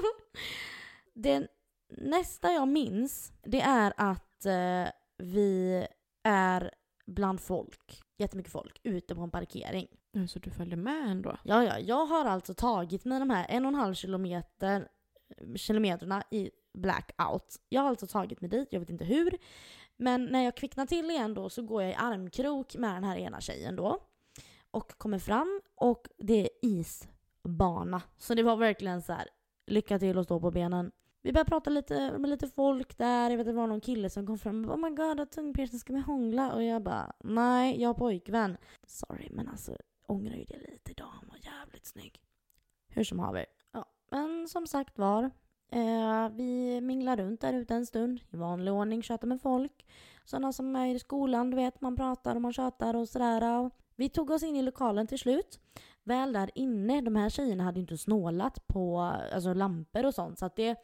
Det nästa jag minns, det är att eh, vi är bland folk, jättemycket folk, ute på en parkering. Så du följde med ändå? Ja, ja, jag har alltså tagit mig de här en och en halv kilometer, kilometerna i blackout. Jag har alltså tagit mig dit, jag vet inte hur. Men när jag kvicknar till igen då så går jag i armkrok med den här ena tjejen då. Och kommer fram och det är isbana. Så det var verkligen så här, lycka till att stå på benen. Vi började prata lite med lite folk där. Jag vet att det var någon kille som kom fram och bara, Oh my god, att tungpiercing ska vi hångla? Och jag bara nej, jag har pojkvän. Sorry, men alltså ångrar ju det lite idag. Han var jävligt snygg. Hur som haver. Ja, men som sagt var. Eh, vi minglar runt där ute en stund. I vanlig ordning, tjötar med folk. Sådana som är i skolan, du vet. Man pratar och man tjötar och sådär. Och vi tog oss in i lokalen till slut. Väl där inne, de här tjejerna hade ju inte snålat på alltså, lampor och sånt. Så att det,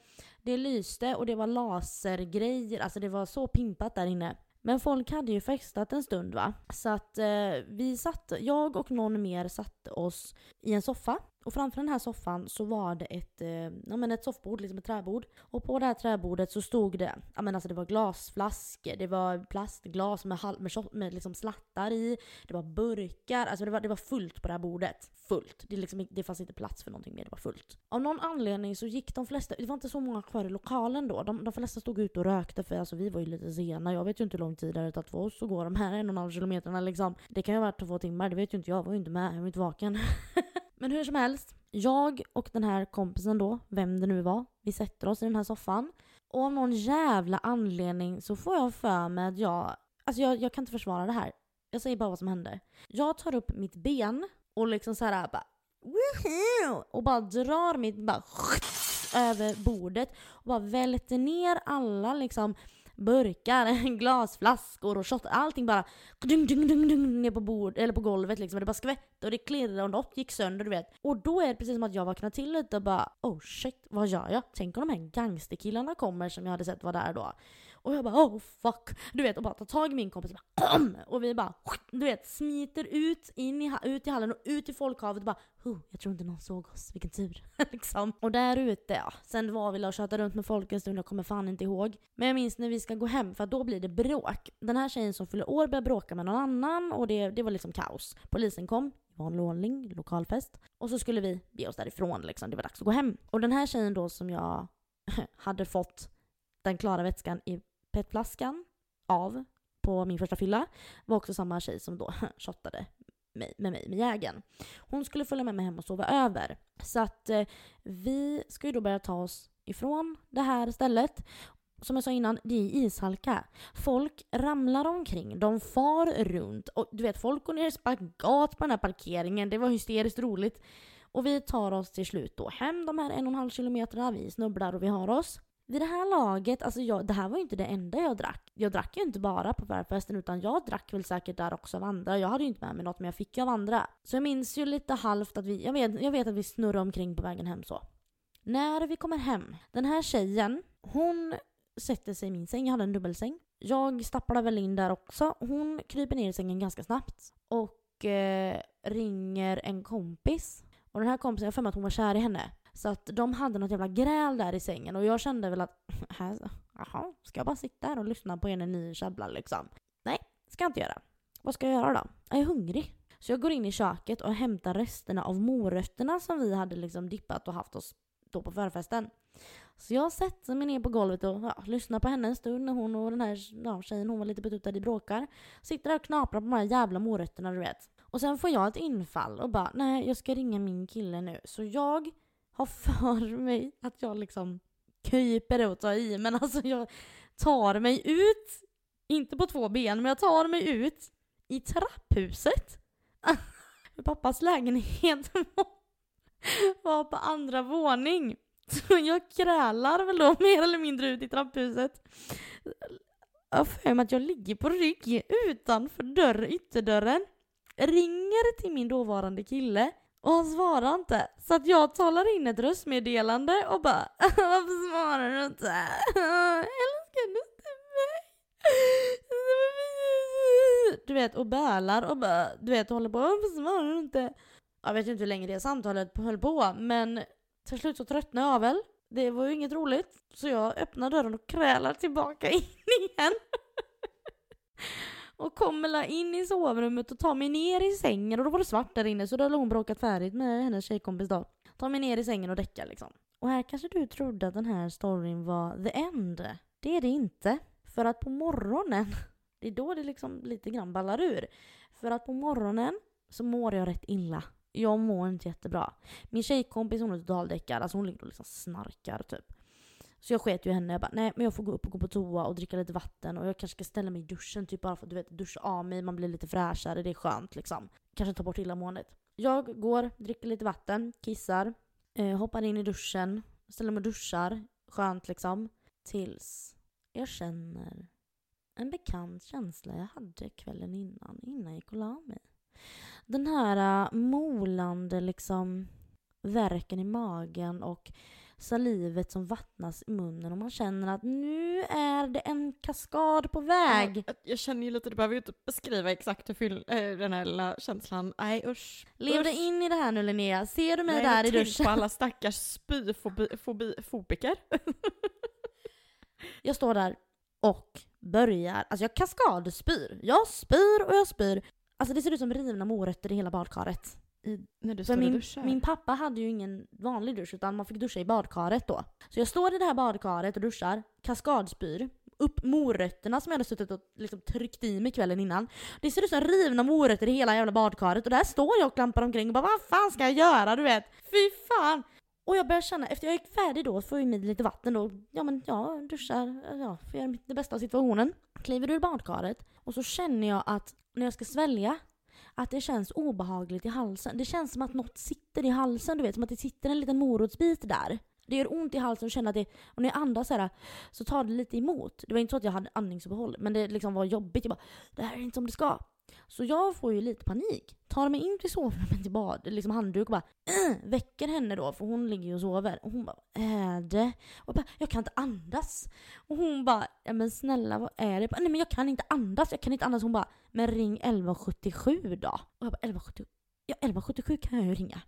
det lyste och det var lasergrejer. Alltså det var så pimpat där inne. Men folk hade ju festat en stund va. Så att eh, vi satt, jag och någon mer satte oss i en soffa. Och framför den här soffan så var det ett, eh, ja, men ett soffbord, liksom ett träbord. Och på det här träbordet så stod det, ja men alltså det var glasflaskor, det var plastglas med, med, med liksom slattar i, det var burkar, alltså det var, det var fullt på det här bordet. Fullt. Det, liksom, det fanns inte plats för någonting mer, det var fullt. Av någon anledning så gick de flesta, det var inte så många kvar i lokalen då, de, de flesta stod ute och rökte för alltså vi var ju lite sena. Jag vet ju inte hur lång tid det hade tagit för oss att gå de här en och en halv kilometerna liksom. Det kan ju ha varit två timmar, det vet ju inte jag, jag var ju inte med, jag var inte vaken. Men hur som helst, jag och den här kompisen då, vem det nu var, vi sätter oss i den här soffan. Och av någon jävla anledning så får jag för mig att jag, alltså jag, jag kan inte försvara det här. Jag säger bara vad som hände. Jag tar upp mitt ben och liksom så här bara Woohoo! och bara drar mitt bara över bordet och bara välter ner alla liksom burkar, glasflaskor och shot. Allting bara dung, dung, dung, dung, ner på, bord, eller på golvet liksom. Det bara skvätte och det klirrade och något gick sönder du vet. Och då är det precis som att jag vaknar till lite och bara oh shit, vad gör jag? Tänk om de här gangsterkillarna kommer som jag hade sett var där då. Och jag bara oh fuck. Du vet och bara tar tag i min kompis och bara och vi bara du vet smiter ut, in i, ut i hallen och ut i folkhavet och bara oh, jag tror inte någon såg oss, vilken tur. liksom. Och där ute, ja. Sen var vi och tjötade runt med folk en stund, jag kommer fan inte ihåg. Men jag minns när vi ska gå hem, för då blir det bråk. Den här tjejen som fyller år börjar bråka med någon annan och det, det var liksom kaos. Polisen kom, vanlig ordning, lokalfest. Och så skulle vi be oss därifrån liksom, det var dags att gå hem. Och den här tjejen då som jag hade fått den klara vätskan i petflaskan av på min första fylla var också samma tjej som då shottade mig, med mig med jägen. Hon skulle följa med mig hem och sova över. Så att eh, vi ska ju då börja ta oss ifrån det här stället. Som jag sa innan, det är ishalka. Folk ramlar omkring, de far runt och du vet folk går ner i spagat på den här parkeringen. Det var hysteriskt roligt. Och vi tar oss till slut då hem de här en och en halv kilometerna. Vi snubblar och vi har oss. Vid det här laget, alltså jag, det här var ju inte det enda jag drack. Jag drack ju inte bara på förfesten utan jag drack väl säkert där också av andra. Jag hade ju inte med mig något men jag fick ju av andra. Så jag minns ju lite halvt att vi, jag vet, jag vet att vi snurrade omkring på vägen hem så. När vi kommer hem, den här tjejen, hon sätter sig i min säng, jag hade en dubbelsäng. Jag stapplar väl in där också. Hon kryper ner i sängen ganska snabbt och eh, ringer en kompis. Och den här kompisen, jag har för mig att hon var kär i henne. Så att de hade något jävla gräl där i sängen och jag kände väl att här, Jaha, ska jag bara sitta här och lyssna på er när ni käbblar liksom? Nej, ska jag inte göra. Vad ska jag göra då? Jag är hungrig. Så jag går in i köket och hämtar resterna av morötterna som vi hade liksom dippat och haft oss då på förfesten. Så jag sätter mig ner på golvet och ja, lyssnar på henne en stund när hon och den här ja, tjejen, hon var lite betuttad i bråkar. Sitter där och knaprar på de här jävla morötterna du vet. Och sen får jag ett infall och bara nej jag ska ringa min kille nu. Så jag har för mig att jag liksom kryper och tar i men alltså jag tar mig ut, inte på två ben, men jag tar mig ut i trapphuset. Pappas lägenhet var på andra våning. Så jag krälar väl då mer eller mindre ut i trapphuset. Jag har för mig att jag ligger på rygg utanför dörr, ytterdörren. Ringer till min dåvarande kille och han svarar inte. Så att jag talar in ett röstmeddelande och bara Varför svarar du inte? Älskar du inte mig? Du vet och bölar och bara, du vet håller på Varför svarar du inte? Jag vet inte hur länge det samtalet höll på men till slut så tröttnade jag väl. Det var ju inget roligt. Så jag öppnar dörren och krälar tillbaka in igen och kommer la in i sovrummet och tar mig ner i sängen och då var det svart där inne så då hade hon bråkat färdigt med hennes tjejkompis då. Tar mig ner i sängen och däckar liksom. Och här kanske du trodde att den här storyn var the end. Det är det inte. För att på morgonen, det är då det liksom lite grann ballar ur. För att på morgonen så mår jag rätt illa. Jag mår inte jättebra. Min tjejkompis hon är totaldäckad, alltså hon ligger och liksom snarkar typ. Så jag sket ju henne. Jag bara, nej men jag får gå upp och gå på toa och dricka lite vatten och jag kanske ska ställa mig i duschen typ bara för att du vet duscha av mig, man blir lite fräschare, det är skönt liksom. Kanske ta bort illamåendet. Jag går, dricker lite vatten, kissar, eh, hoppar in i duschen, ställer mig och duschar, skönt liksom. Tills jag känner en bekant känsla jag hade kvällen innan, innan jag gick och la mig. Den här uh, molande liksom verken i magen och salivet som vattnas i munnen och man känner att nu är det en kaskad på väg. Ja, jag känner ju lite, du behöver ju inte beskriva exakt hur fyll, äh, den här lilla känslan. Nej usch. Lev dig in i det här nu Linnea. Ser du mig Nej, där i duschen? på alla stackars spyfobiker. jag står där och börjar, alltså jag kaskadspyr. Jag spyr och jag spyr. Alltså det ser ut som rivna morötter i hela badkaret. I, när du står min, och duschar? min pappa hade ju ingen vanlig dusch utan man fick duscha i badkaret då. Så jag står i det här badkaret och duschar, kaskadspyr, upp morötterna som jag hade suttit och liksom tryckt i mig kvällen innan. Det ser ut som rivna morötter i hela jävla badkaret och där står jag och klampar omkring och bara vad fan ska jag göra du vet? Fy fan! Och jag börjar känna, efter jag gick färdig då, får jag i mig lite vatten då, ja men ja, duschar, ja, får göra det bästa av situationen. Kliver ur badkaret och så känner jag att när jag ska svälja att det känns obehagligt i halsen. Det känns som att något sitter i halsen, du vet, som att det sitter en liten morotsbit där. Det gör ont i halsen och känner att det, och när jag andas så, här, så tar det lite emot. Det var inte så att jag hade andningsuppehåll, men det liksom var jobbigt. Jag bara, det här är inte som det ska. Så jag får ju lite panik. Tar mig in till sovrummet i bad, liksom handduk och bara äh, väcker henne då för hon ligger ju och sover. Och hon bara är det? Och jag bara, jag kan inte andas. Och hon bara, ja men snälla vad är det? Bara, Nej men jag kan inte andas, jag kan inte andas. Hon bara, men ring 1177 då. Och jag bara 1177? Ja 1177 kan jag ju ringa.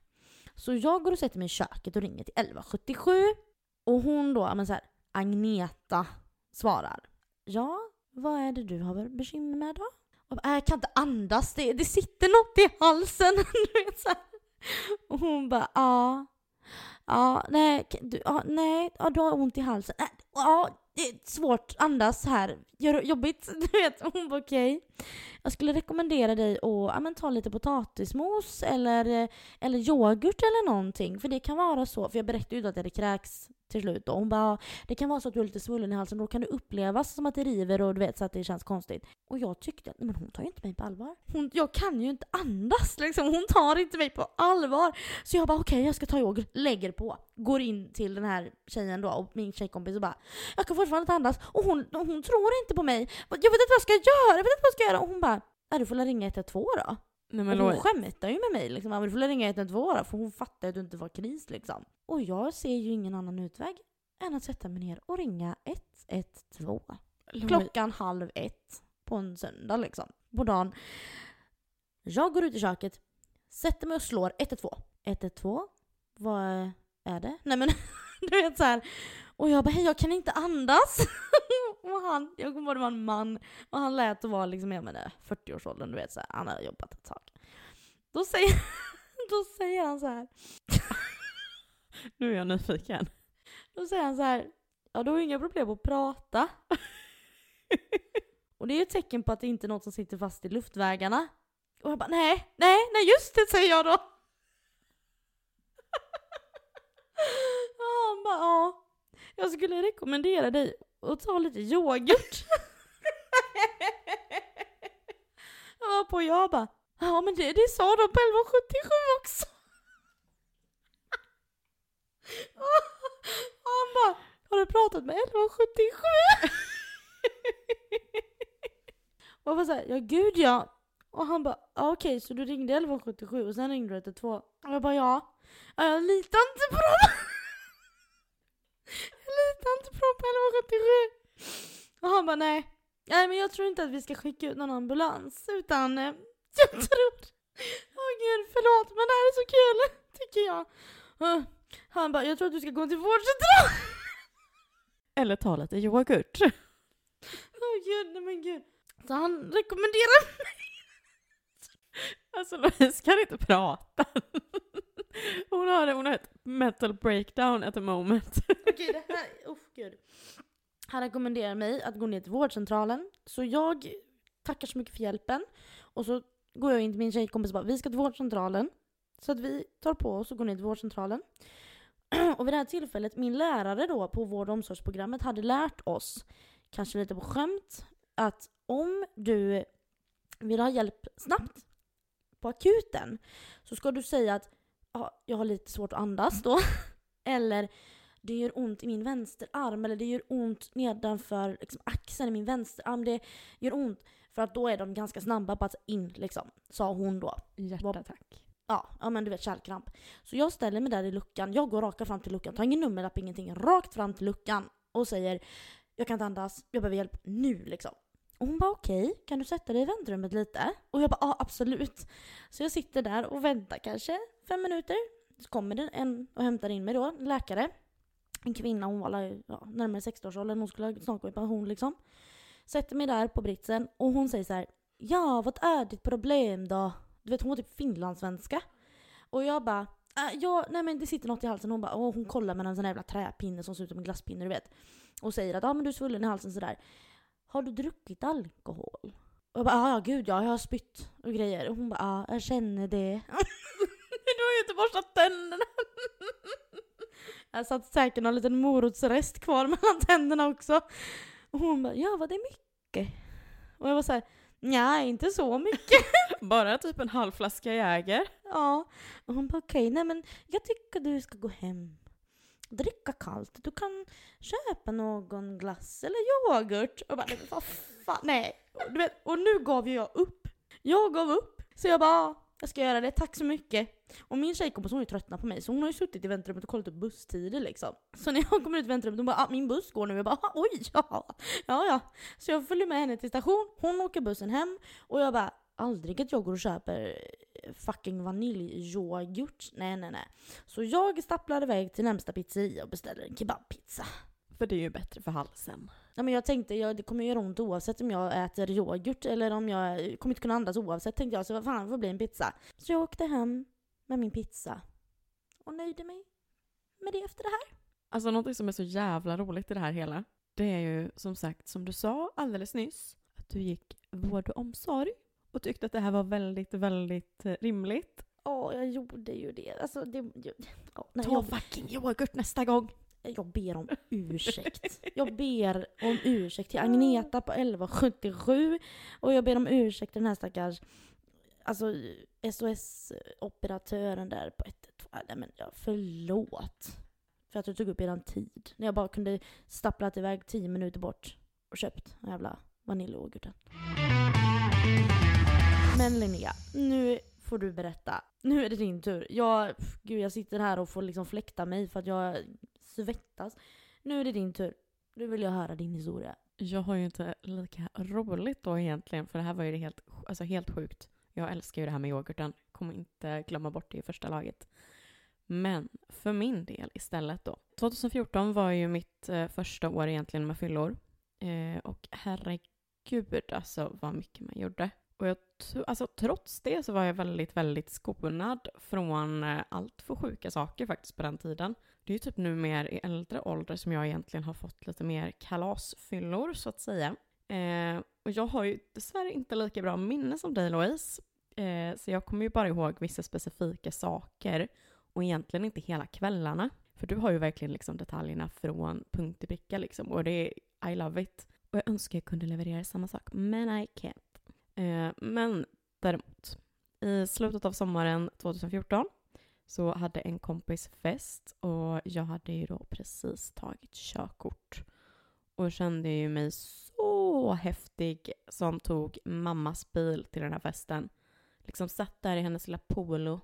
Så jag går och sätter mig i köket och ringer till 1177. Och hon då, men så här, Agneta svarar. Ja, vad är det du har bekymmer med då? Och bara, jag kan inte andas, det, det sitter något i halsen. du vet, så här. Och hon bara, ja. Ja, nej, du, ja, nej, ja, du har ont i halsen. Äh, ja, det är svårt att andas här. Gör det jobbigt? Du vet, hon bara okej. Okay. Jag skulle rekommendera dig att ja, men, ta lite potatismos eller, eller yoghurt eller någonting. För det kan vara så, för jag berättade ju att jag hade kräks till slut. Och hon bara, det kan vara så att du är lite svullen i halsen, då kan det upplevas som att det river och du vet så att det känns konstigt. Och jag tyckte att, men hon tar ju inte mig på allvar. Hon, jag kan ju inte andas liksom, hon tar inte mig på allvar. Så jag bara okej, okay, jag ska ta yoghurt, lägger på. Går in till den här tjejen då och min tjejkompis och bara, jag kan fortfarande inte andas. Och hon, hon tror inte på mig. Jag vet inte vad jag ska göra, jag vet inte vad jag ska göra. Och hon bara, du får väl ringa 112 då. Nej, men och hon skämtar ju med mig liksom. Du får ringa 112 då, för hon fattar att du inte var kris liksom. Och jag ser ju ingen annan utväg än att sätta mig ner och ringa 112. Klockan halv ett på en söndag liksom. På dagen. Jag går ut i köket, sätter mig och slår 112. 112? Vad är det? Nej men du vet så här. Och jag bara, hej jag kan inte andas. och han, jag kommer ihåg det var en man, och han lät att vara liksom, jag menar, 40-årsåldern, du vet så här, han har jobbat ett tag. Då säger, då säger han så här. Nu är jag nyfiken. Då säger han så här, ja du har ju inga problem att prata. och det är ju ett tecken på att det inte är något som sitter fast i luftvägarna. Och jag bara, nej, nej, nej just det säger jag då. Ja, han bara, ja. Jag skulle rekommendera dig att ta lite yoghurt. jag var på och jag bara, ja men det, det sa de på 1177 också. Och han bara, har du pratat med 1177? och jag var såhär, ja gud ja. Och han bara, ja, okej så du ringde 1177 och sen ringde du 112? Och jag bara. Ja, Jag litar inte på dem jag på 1177. Och han bara nej. Nej men jag tror inte att vi ska skicka ut någon ambulans utan eh, jag tror... Åh gud förlåt men det här är så kul tycker jag. Uh, Han bara, jag tror att du ska gå till vårdcentralen. Eller ta lite yoghurt. Åh gud, nej men gud. Så han rekommenderar mig. Alltså Louise kan inte prata. Hon har, hon har ett mental breakdown at the moment. Okej, det här, oh, gud. Han rekommenderar mig att gå ner till vårdcentralen. Så jag tackar så mycket för hjälpen. Och så går jag in till min tjejkompis och bara, vi ska till vårdcentralen. Så att vi tar på oss och går ner till vårdcentralen. Och vid det här tillfället, min lärare då på vård och omsorgsprogrammet hade lärt oss, kanske lite på skämt, att om du vill ha hjälp snabbt på akuten så ska du säga att ja, jag har lite svårt att andas då. Eller det gör ont i min vänsterarm eller det gör ont nedanför liksom, axeln i min vänsterarm. Det gör ont. För att då är de ganska snabba på att in liksom, sa hon då. Hjärtattack. Ja, ja men du vet kärlkramp. Så jag ställer mig där i luckan, jag går raka fram till luckan, tar ingen nummerlapp, ingenting, rakt fram till luckan och säger jag kan inte andas, jag behöver hjälp nu liksom. Och hon bara okej, kan du sätta dig i väntrummet lite? Och jag bara ja absolut. Så jag sitter där och väntar kanske fem minuter. Så kommer det en och hämtar in mig då, en läkare. En kvinna, hon var ja, närmare 60-årsåldern, hon skulle snart gå i pension liksom. Sätter mig där på britsen och hon säger så här. Ja, vad är ditt problem då? Du vet hon var typ finlandssvenska. Och jag bara, äh, ja, nej men det sitter något i halsen. Hon bara, åh, hon kollar med en sån där jävla träpinne som ser ut som en glasspinne du vet. Och säger att, ja men du är svullen i halsen sådär. Har du druckit alkohol? Och jag bara, ja gud ja, jag har spytt och grejer. Och hon bara, ja jag känner det. Du har ju inte borstat tänderna. Jag satt säkert någon liten morotsrest kvar mellan tänderna också. Och hon bara, ja var det mycket? Och jag var så här, nej inte så mycket. Bara typ en halv flaska Jäger. Ja. Och hon bara okej, nej men jag tycker du ska gå hem. Dricka kallt. Du kan köpa någon glass eller yoghurt. Och bara, nej men vad fan, nej. Och Du vet, och nu gav ju jag upp. Jag gav upp. Så jag bara, jag ska göra det, tack så mycket. Och min tjejkompis hon är ju tröttnat på mig så hon har ju suttit i väntrummet och kollat upp busstider liksom. Så när jag kommer ut i väntrummet hon bara ah, min buss går nu. Jag bara oj ja. Ja ja. Så jag följer med henne till station, hon åker bussen hem och jag bara aldrig att jag går och köper fucking vaniljyoghurt. Nej nej nej. Så jag stapplar iväg till närmsta pizzeria och beställer en kebabpizza. För det är ju bättre för halsen. Ja, men jag tänkte jag, det kommer göra ont oavsett om jag äter yoghurt eller om jag kommer inte kunna andas oavsett tänkte jag. Så vad fan, det får bli en pizza. Så jag åkte hem med min pizza och nöjde mig med det efter det här. Alltså något som är så jävla roligt i det här hela, det är ju som sagt, som du sa alldeles nyss, att du gick vård och omsorg och tyckte att det här var väldigt, väldigt eh, rimligt. Ja, jag gjorde ju det. Alltså, det ja, nej, Ta jag, fucking yoghurt nästa gång! jag ber om ursäkt. Jag ber om ursäkt till Agneta på 1177 och jag ber om ursäkt till den här stackars alltså, SOS-operatören där på 112. Nej men ja, förlåt. För att du tog upp eran tid. När jag bara kunde stapplat iväg 10 minuter bort och köpt den jävla vaniljyoghurten. Men Linnea, nu får du berätta. Nu är det din tur. Jag, pff, gud, jag sitter här och får liksom fläkta mig för att jag svettas. Nu är det din tur. Nu vill jag höra din historia. Jag har ju inte lika roligt då egentligen, för det här var ju det helt, alltså helt sjukt. Jag älskar ju det här med yoghurten, kommer inte glömma bort det i första laget. Men för min del istället då. 2014 var ju mitt eh, första år egentligen med fyllor. Eh, och herregud alltså vad mycket man gjorde. Och jag, alltså, trots det så var jag väldigt, väldigt skonad från eh, allt för sjuka saker faktiskt på den tiden. Det är ju typ nu mer i äldre ålder som jag egentligen har fått lite mer kalasfyllor så att säga. Eh, och jag har ju dessvärre inte lika bra minne som dig Louise. Eh, så jag kommer ju bara ihåg vissa specifika saker och egentligen inte hela kvällarna. För du har ju verkligen liksom detaljerna från punkt till pricka liksom och det är I love it. Och jag önskar jag kunde leverera samma sak, men I can't. Eh, men däremot, i slutet av sommaren 2014 så hade en kompis fest och jag hade ju då precis tagit körkort och kände ju mig så häftig som tog mammas bil till den här festen. Liksom satt där i hennes lilla polo,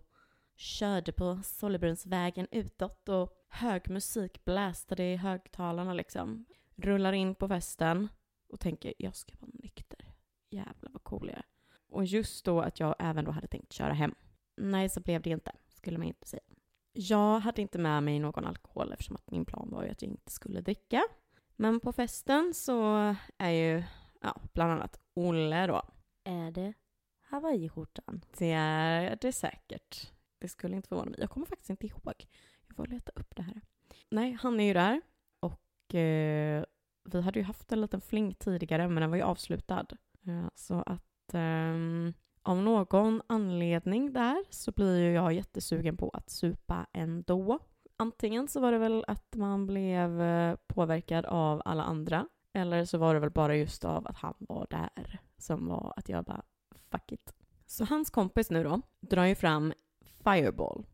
körde på Sollebrunnsvägen utåt och hög musik blästade i högtalarna liksom. Rullar in på festen och tänker jag ska vara nykter. Jävla vad cool jag är. Och just då att jag även då hade tänkt köra hem. Nej, så blev det inte, skulle man inte säga. Jag hade inte med mig någon alkohol eftersom att min plan var ju att jag inte skulle dricka. Men på festen så är ju, ja, bland annat Olle då. Är det hawaiiskjortan? Det är det säkert. Det skulle inte förvåna mig. Jag kommer faktiskt inte ihåg. Jag får leta upp det här. Nej, han är ju där. Och eh, vi hade ju haft en liten fling tidigare, men den var ju avslutad. Eh, så att eh, av någon anledning där så blir ju jag jättesugen på att supa ändå. Antingen så var det väl att man blev eh, påverkad av alla andra. Eller så var det väl bara just av att han var där som var att jag bara fuck it. Så hans kompis nu då drar ju fram Fireball.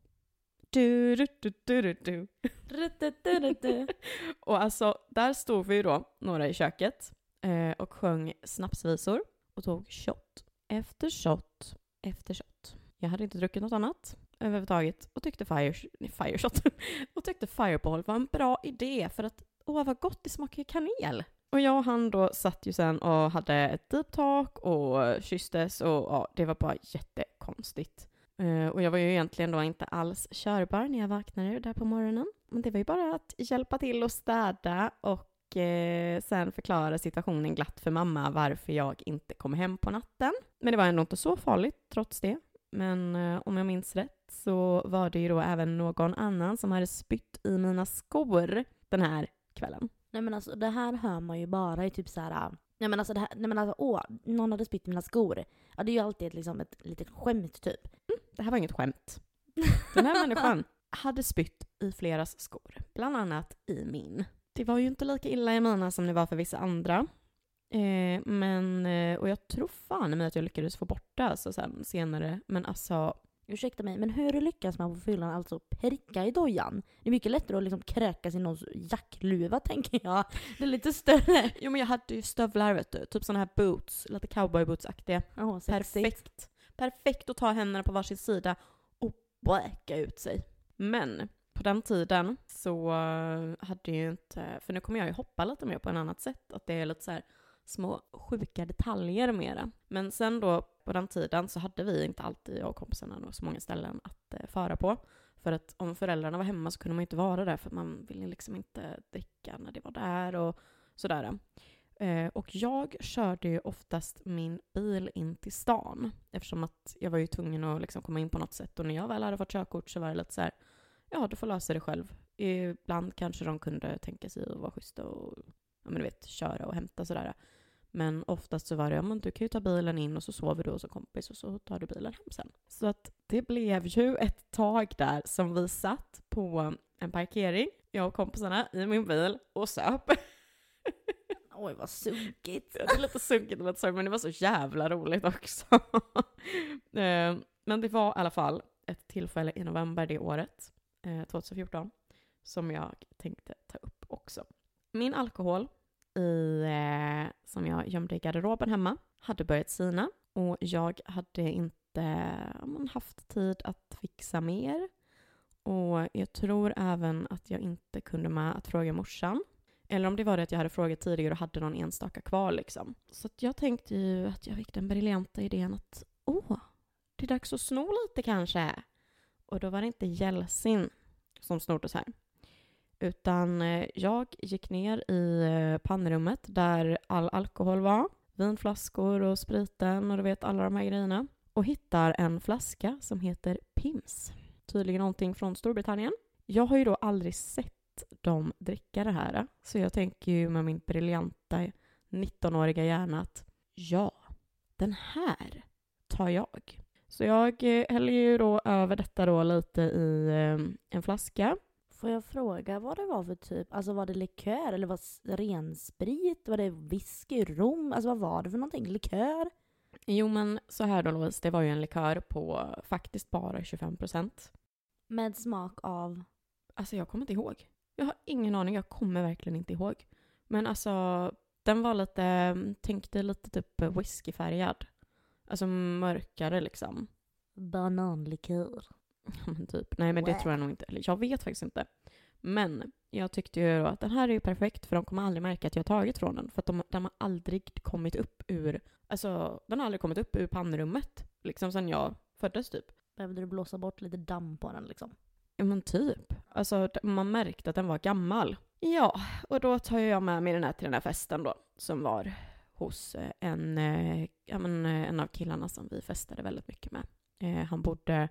Du, du, du, du, du, du. Rututurutu. Och alltså, där stod vi ju då, några i köket, Eh, och sjöng snapsvisor och tog shot efter shot efter shot. Jag hade inte druckit något annat överhuvudtaget och tyckte fire, nej, fire shot och tyckte fireball var en bra idé för att åh vad gott det smakar kanel. Och jag och han då satt ju sen och hade ett deep talk och kysstes och ja, det var bara jättekonstigt. Eh, och jag var ju egentligen då inte alls körbar när jag vaknade där på morgonen. Men det var ju bara att hjälpa till och städa och eh, sen förklara situationen glatt för mamma varför jag inte kom hem på natten. Men det var ändå inte så farligt trots det. Men eh, om jag minns rätt så var det ju då även någon annan som hade spytt i mina skor den här kvällen. Nej men alltså det här hör man ju bara i typ så här. Nej men alltså det här, nej men alltså åh, någon hade spytt i mina skor. Ja det är ju alltid ett, liksom ett litet skämt typ. Det här var inget skämt. Den här människan hade spytt i fleras skor, bland annat i min. Det var ju inte lika illa i mina som det var för vissa andra. Eh, men, eh, och jag tror fan i att jag lyckades få bort det alltså sen, senare. Men alltså, Ursäkta mig, men hur lyckas man på fyllan alltså pricka i dojan? Det är mycket lättare att liksom kräkas i någons jackluva tänker jag. Det är lite större. jo men jag hade ju stövlar vet du, typ såna här boots, lite cowboybootsaktiga. Oh. Perfekt. Perfekt att ta händerna på varsin sida och bräka ut sig. Men på den tiden så hade ju inte, för nu kommer jag ju hoppa lite mer på ett annat sätt, att det är lite så här små sjuka detaljer mera. Men sen då på den tiden så hade vi inte alltid, jag och kompisarna, då, så många ställen att eh, fara på. För att om föräldrarna var hemma så kunde man ju inte vara där för man ville liksom inte dricka när det var där och sådär. Eh, och jag körde ju oftast min bil in till stan eftersom att jag var ju tvungen att liksom komma in på något sätt och när jag väl hade fått körkort så var det lite så här, ja du får lösa det själv. Ibland kanske de kunde tänka sig att vara schyssta och ja, men du vet, köra och hämta sådär. Men oftast så var det, ja men du kan ju ta bilen in och så sover du hos en kompis och så tar du bilen hem sen. Så att det blev ju ett tag där som vi satt på en parkering, jag och kompisarna i min bil och söp. Oj vad sunkigt. Det är lite sunkigt med sorg, men det var så jävla roligt också. Eh, men det var i alla fall ett tillfälle i november det året, eh, 2014, som jag tänkte ta upp också. Min alkohol i, eh, som jag gömde i garderoben hemma hade börjat sina och jag hade inte man, haft tid att fixa mer. Och jag tror även att jag inte kunde med att fråga morsan. Eller om det var det att jag hade frågat tidigare och hade någon enstaka kvar liksom. Så att jag tänkte ju att jag fick den briljanta idén att åh, det är dags att sno lite kanske. Och då var det inte Jelsin som snordes här. Utan eh, jag gick ner i eh, pannrummet där all alkohol var. Vinflaskor och spriten och du vet alla de här grejerna. Och hittar en flaska som heter Pims. Tydligen någonting från Storbritannien. Jag har ju då aldrig sett dem dricka det här. Så jag tänker ju med min briljanta 19-åriga hjärna att ja, den här tar jag. Så jag eh, häller ju då över detta då lite i eh, en flaska. Får jag fråga vad det var för typ? Alltså var det likör eller var det rensprit? Var det whisky, rom? Alltså vad var det för någonting? Likör? Jo men så här då Louise, det var ju en likör på faktiskt bara 25 procent. Med smak av? Alltså jag kommer inte ihåg. Jag har ingen aning, jag kommer verkligen inte ihåg. Men alltså, den var lite, tänk dig lite typ whiskyfärgad. Alltså mörkare liksom. Bananlikör. Men typ. Nej men det Wow. tror jag nog inte. Eller jag vet faktiskt inte. Men jag tyckte ju då att den här är ju perfekt för de kommer aldrig märka att jag har tagit från den. För att de, de har aldrig kommit upp ur, alltså den har aldrig kommit upp ur pannrummet. Liksom sen jag föddes typ. Behövde du blåsa bort lite damm på den liksom? Ja men typ. Alltså man märkte att den var gammal. Ja, och då tar jag med mig den här till den här festen då. Som var hos eh, en, eh, ja, men, eh, en av killarna som vi festade väldigt mycket med. Eh, han bodde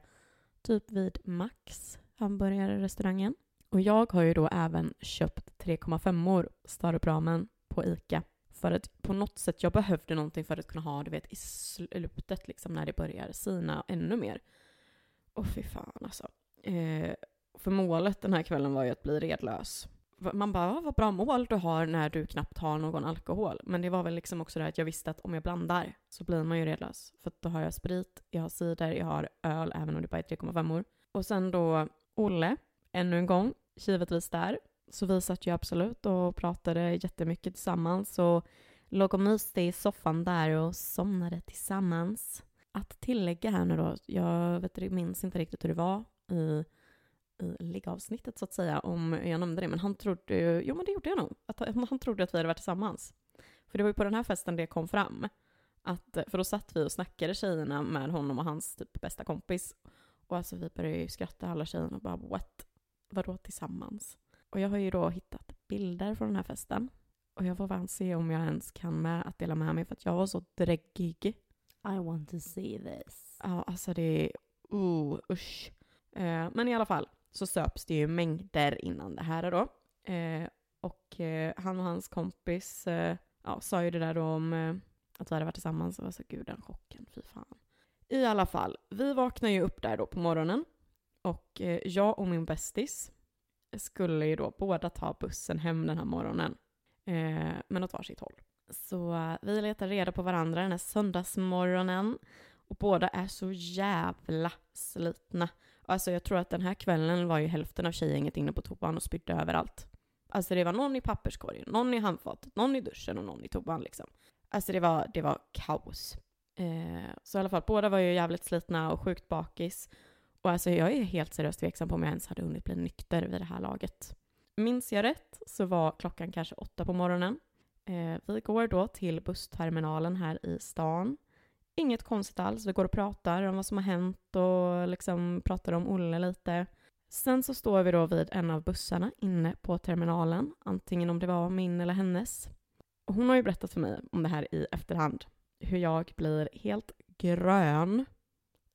typ vid Max, hamburgerrestaurangen. Och jag har ju då även köpt 3,5-or, Staropramen på ICA. För att på något sätt, jag behövde någonting för att kunna ha, du vet, i slutet liksom när det börjar sina ännu mer. Och fy fan alltså. Eh, för målet den här kvällen var ju att bli redlös. Man bara, ah, vad bra mål du har när du knappt har någon alkohol. Men det var väl liksom också det att jag visste att om jag blandar så blir man ju redlös. För att då har jag sprit, jag har cider, jag har öl, även om det bara är 3,5 Och sen då Olle, ännu en gång, givetvis där. Så vi satt ju absolut och pratade jättemycket tillsammans och låg och myste i soffan där och somnade tillsammans. Att tillägga här nu då, jag vet, minns inte riktigt hur det var i, i liggavsnittet så att säga, om jag nämnde det, men han trodde ju, jo men det gjorde jag nog, att han, han trodde att vi hade varit tillsammans. För det var ju på den här festen det kom fram. Att, för då satt vi och snackade tjejerna med honom och hans typ bästa kompis. Och alltså vi började ju skratta alla tjejerna och bara what? Vadå tillsammans? Och jag har ju då hittat bilder från den här festen. Och jag får fan se om jag ens kan med att dela med mig för att jag var så dräggig. I want to see this. Ja, alltså det är... Uh, usch. Eh, men i alla fall så söps det ju mängder innan det här då. Eh, och eh, han och hans kompis eh, ja, sa ju det där då om eh, att vi hade varit tillsammans och var så gud den chocken, fy fan. I alla fall, vi vaknar ju upp där då på morgonen. Och eh, jag och min bästis skulle ju då båda ta bussen hem den här morgonen. Eh, men åt varsitt håll. Så eh, vi letar reda på varandra den här söndagsmorgonen. Och båda är så jävla slitna. Alltså jag tror att den här kvällen var ju hälften av tjejgänget inne på toan och spydde överallt. Alltså det var någon i papperskorgen, någon i handfatet, någon i duschen och någon i toan liksom. Alltså det var, det var kaos. Eh, så i alla fall, båda var ju jävligt slitna och sjukt bakis. Och alltså jag är helt seriöst tveksam på om jag ens hade hunnit bli nykter vid det här laget. Minns jag rätt så var klockan kanske åtta på morgonen. Eh, vi går då till bussterminalen här i stan. Inget konstigt alls. Vi går och pratar om vad som har hänt och liksom pratar om Olle lite. Sen så står vi då vid en av bussarna inne på terminalen, antingen om det var min eller hennes. Och hon har ju berättat för mig om det här i efterhand, hur jag blir helt grön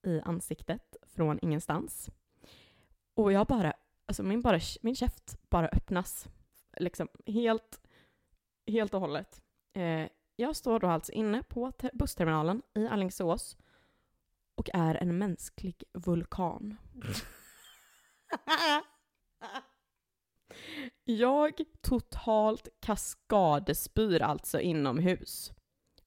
i ansiktet från ingenstans. Och jag bara, alltså min, bara, min käft bara öppnas. Liksom helt, helt och hållet. Eh, jag står då alltså inne på bussterminalen i Alingsås och är en mänsklig vulkan. Jag totalt kaskadespyr alltså inomhus.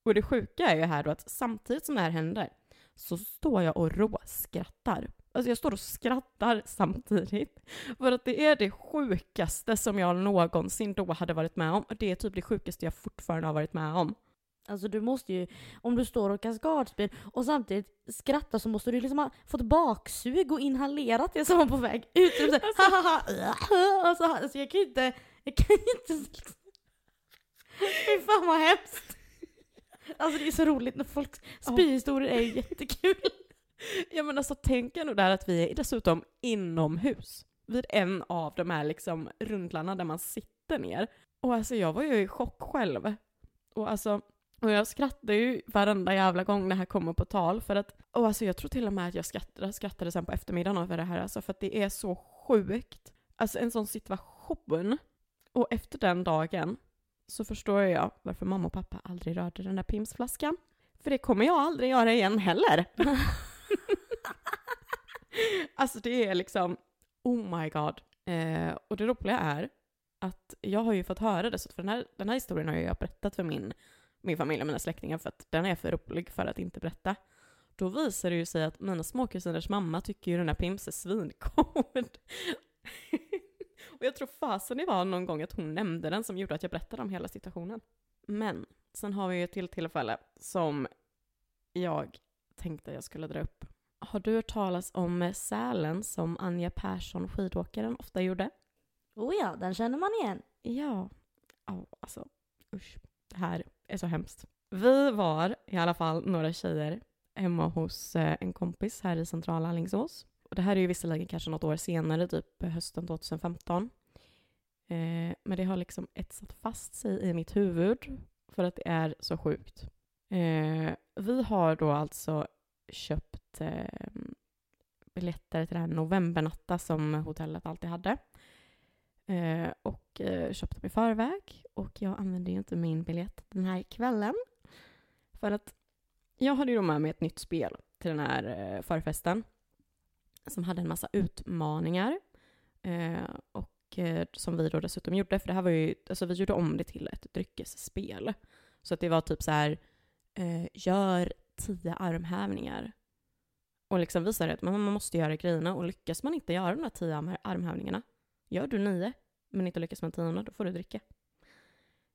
Och det sjuka är ju här då att samtidigt som det här händer så står jag och råskrattar. Alltså jag står och skrattar samtidigt. För att det är det sjukaste som jag någonsin då hade varit med om. Och det är typ det sjukaste jag fortfarande har varit med om. Alltså du måste ju, om du står och kaskadspyr och samtidigt skrattar så måste du liksom ha fått baksug och inhalerat det som var på väg ut. Typ såhär, hahaha, och så, alltså jag kan ju inte, jag kan ju inte Fy fan vad hemskt. Alltså det är så roligt när folks spyhistorier är ju jättekul. Ja men alltså tänk ändå där att vi är dessutom inomhus. vid en av de här liksom rundlarna där man sitter ner. Och alltså jag var ju i chock själv. Och alltså, och jag skrattar ju varenda jävla gång det här kommer på tal för att, och alltså jag tror till och med att jag skrattade, skrattade sen på eftermiddagen över det här alltså för att det är så sjukt. Alltså en sån situation. Och efter den dagen så förstår jag varför mamma och pappa aldrig rörde den där pimsflaskan. För det kommer jag aldrig göra igen heller. alltså det är liksom, oh my god. Eh, och det roliga är att jag har ju fått höra det, så för den här, den här historien har jag berättat för min, min familj och mina släktingar för att den är för rolig för att inte berätta. Då visar det ju sig att mina småkusiners mamma tycker ju den här Pims är svinkod. och jag tror fasen det var någon gång att hon nämnde den som gjorde att jag berättade om hela situationen. Men sen har vi ju ett till tillfälle som jag tänkte jag skulle dra upp. Har du hört talas om Sälen som Anja Persson, skidåkaren, ofta gjorde? Oh ja, den känner man igen. Ja. Ja, alltså usch. Det här är så hemskt. Vi var i alla fall några tjejer hemma hos eh, en kompis här i centrala Alingsås. Och det här är ju visserligen kanske något år senare, typ hösten 2015. Eh, men det har liksom etsat fast sig i mitt huvud för att det är så sjukt. Eh, vi har då alltså köpt eh, biljetter till det här novembernatta som hotellet alltid hade. Eh, och eh, köpt dem i förväg. Och jag använde ju inte min biljett den här kvällen. För att jag hade ju då med mig ett nytt spel till den här eh, förfesten. Som hade en massa utmaningar. Eh, och eh, som vi då dessutom gjorde, för det här var ju, alltså vi gjorde om det till ett dryckesspel. Så att det var typ så här, eh, gör tio armhävningar. Och liksom visar att man måste göra grejerna och lyckas man inte göra de här tio armhävningarna, gör du nio men inte lyckas med tionde, då får du dricka.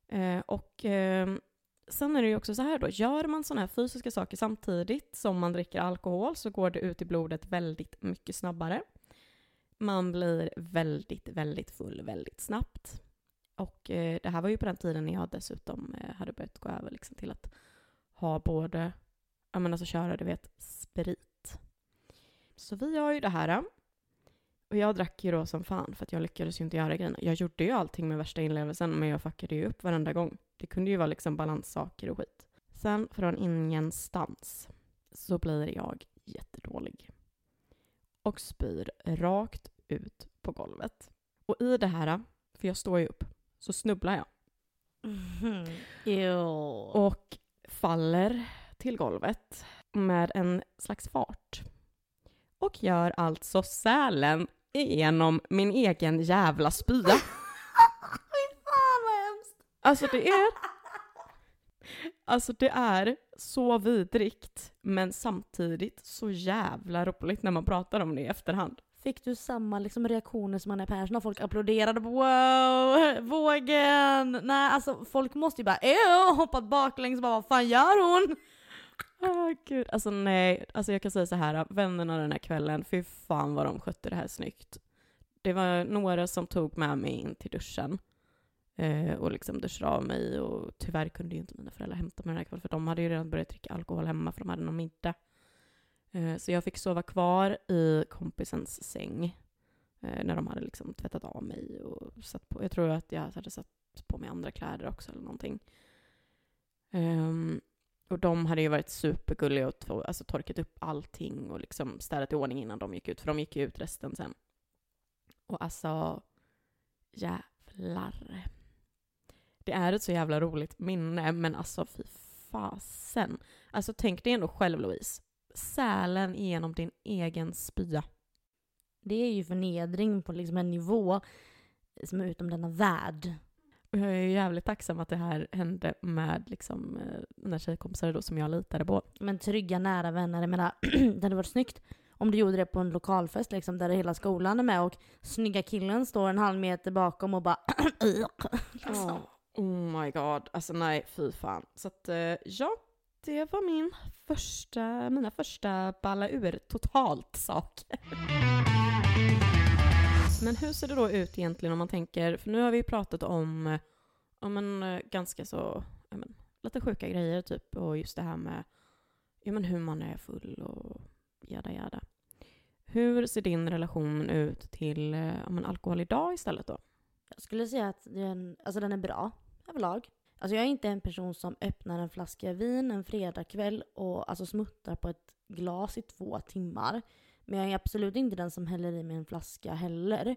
Eh, och eh, sen är det ju också så här då, gör man sådana här fysiska saker samtidigt som man dricker alkohol så går det ut i blodet väldigt mycket snabbare. Man blir väldigt, väldigt full väldigt snabbt. Och eh, det här var ju på den tiden när jag dessutom eh, hade börjat gå över liksom till att ha både, ja men alltså köra du vet, sprit. Så vi gör ju det här. Och jag drack ju då som fan för att jag lyckades ju inte göra grejerna. Jag gjorde ju allting med värsta inlevelsen men jag fuckade ju upp varenda gång. Det kunde ju vara liksom balanssaker och skit. Sen från ingenstans så blir jag jättedålig. Och spyr rakt ut på golvet. Och i det här, för jag står ju upp, så snubblar jag. Mm. Och faller till golvet med en slags fart. Och gör alltså sälen igenom min egen jävla spya. Fan vad hemskt. Alltså det är... Alltså det är så vidrigt, men samtidigt så jävla roligt när man pratar om det i efterhand. Fick du samma liksom reaktioner som Anna Persson och folk applåderade wow, vågen? Nej alltså folk måste ju bara Ew, hoppat baklänges och bara vad fan gör hon? Ah, gud. Alltså nej, alltså jag kan säga så här, äh, vännerna den här kvällen, fy fan vad de skötte det här snyggt. Det var några som tog med mig in till duschen eh, och liksom duschade av mig och tyvärr kunde ju inte mina föräldrar hämta mig den här kvällen för de hade ju redan börjat dricka alkohol hemma för de hade någon middag. Eh, så jag fick sova kvar i kompisens säng eh, när de hade liksom tvättat av mig och satt på, jag tror att jag hade satt på mig andra kläder också eller någonting. Um, och de hade ju varit supergulliga och to- alltså, torkat upp allting och liksom städat i ordning innan de gick ut, för de gick ju ut resten sen. Och alltså, jävlar. Det är ett så jävla roligt minne, men alltså fy fasen. Alltså tänk dig ändå själv Louise, sälen genom din egen spya. Det är ju förnedring på liksom en nivå som är utom denna värld. Och jag är jävligt tacksam att det här hände med liksom, eh, mina tjejkompisar då som jag litade på. Men trygga nära vänner, jag menar det hade varit snyggt om du gjorde det på en lokalfest liksom där hela skolan är med och snygga killen står en halv meter bakom och bara liksom. Oh, oh my god, alltså nej fy fan. Så att eh, ja, det var min första, mina första balla ur totalt saker. Men hur ser det då ut egentligen om man tänker, för nu har vi ju pratat om, om en ganska så, men, lite sjuka grejer typ och just det här med ja, men hur man är full och jada jada. Hur ser din relation ut till ja, men alkohol idag istället då? Jag skulle säga att den, alltså den är bra överlag. Alltså jag är inte en person som öppnar en flaska vin en fredagkväll och alltså smuttar på ett glas i två timmar. Men jag är absolut inte den som häller i mig en flaska heller.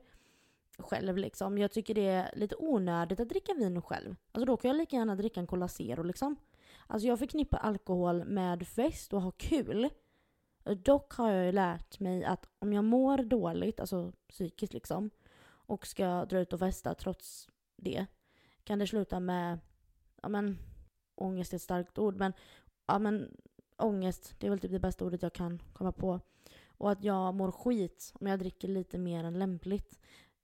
Själv liksom. Jag tycker det är lite onödigt att dricka vin själv. Alltså då kan jag lika gärna dricka en Cola Zero liksom. Alltså jag förknippar alkohol med fest och ha kul. Dock har jag ju lärt mig att om jag mår dåligt, alltså psykiskt liksom, och ska dra ut och festa trots det, kan det sluta med, ja men, ångest är ett starkt ord, men, ja men, ångest, det är väl typ det bästa ordet jag kan komma på. Och att jag mår skit om jag dricker lite mer än lämpligt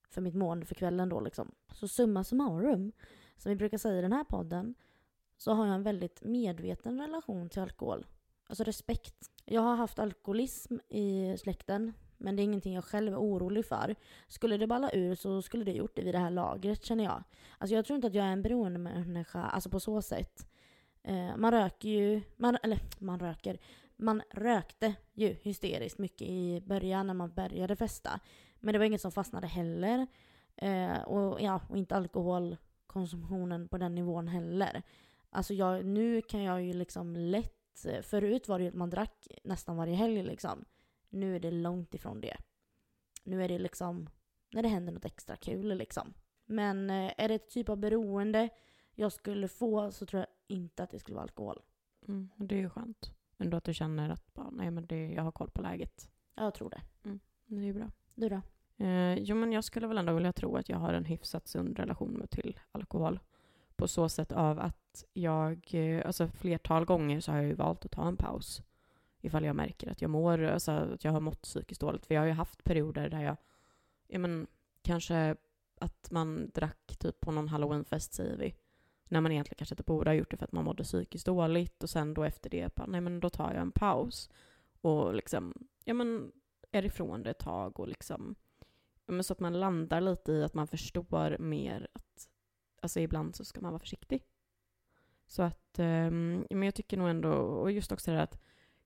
för mitt mående för kvällen då liksom. Så summa summarum, som vi brukar säga i den här podden, så har jag en väldigt medveten relation till alkohol. Alltså respekt. Jag har haft alkoholism i släkten, men det är ingenting jag själv är orolig för. Skulle det balla ur så skulle det gjort det vid det här lagret känner jag. Alltså jag tror inte att jag är en beroendemänniska, alltså på så sätt. Eh, man röker ju, man, eller man röker, man rökte ju hysteriskt mycket i början när man började festa. Men det var inget som fastnade heller. Eh, och, ja, och inte alkoholkonsumtionen på den nivån heller. Alltså jag, nu kan jag ju liksom lätt... Eh, förut var det ju att man drack nästan varje helg liksom. Nu är det långt ifrån det. Nu är det liksom när det händer något extra kul liksom. Men eh, är det ett typ av beroende jag skulle få så tror jag inte att det skulle vara alkohol. Mm, det är ju skönt. Ändå att du känner att bara, nej, men det, jag har koll på läget. Ja, jag tror det. Mm, det är bra. Du då? Eh, jo, men jag skulle väl ändå vilja tro att jag har en hyfsat sund relation till alkohol. På så sätt av att jag, eh, alltså flertal gånger så har jag ju valt att ta en paus. Ifall jag märker att jag mår, alltså att jag har mått psykiskt dåligt. För jag har ju haft perioder där jag, ja men kanske att man drack typ på någon halloweenfest säger vi. När man egentligen kanske inte borde ha gjort det för att man mådde psykiskt dåligt och sen då efter det, bara, nej men då tar jag en paus. Och liksom, ja men är ifrån det ett tag och liksom, ja, men så att man landar lite i att man förstår mer att, alltså ibland så ska man vara försiktig. Så att, um, men jag tycker nog ändå, och just också det här att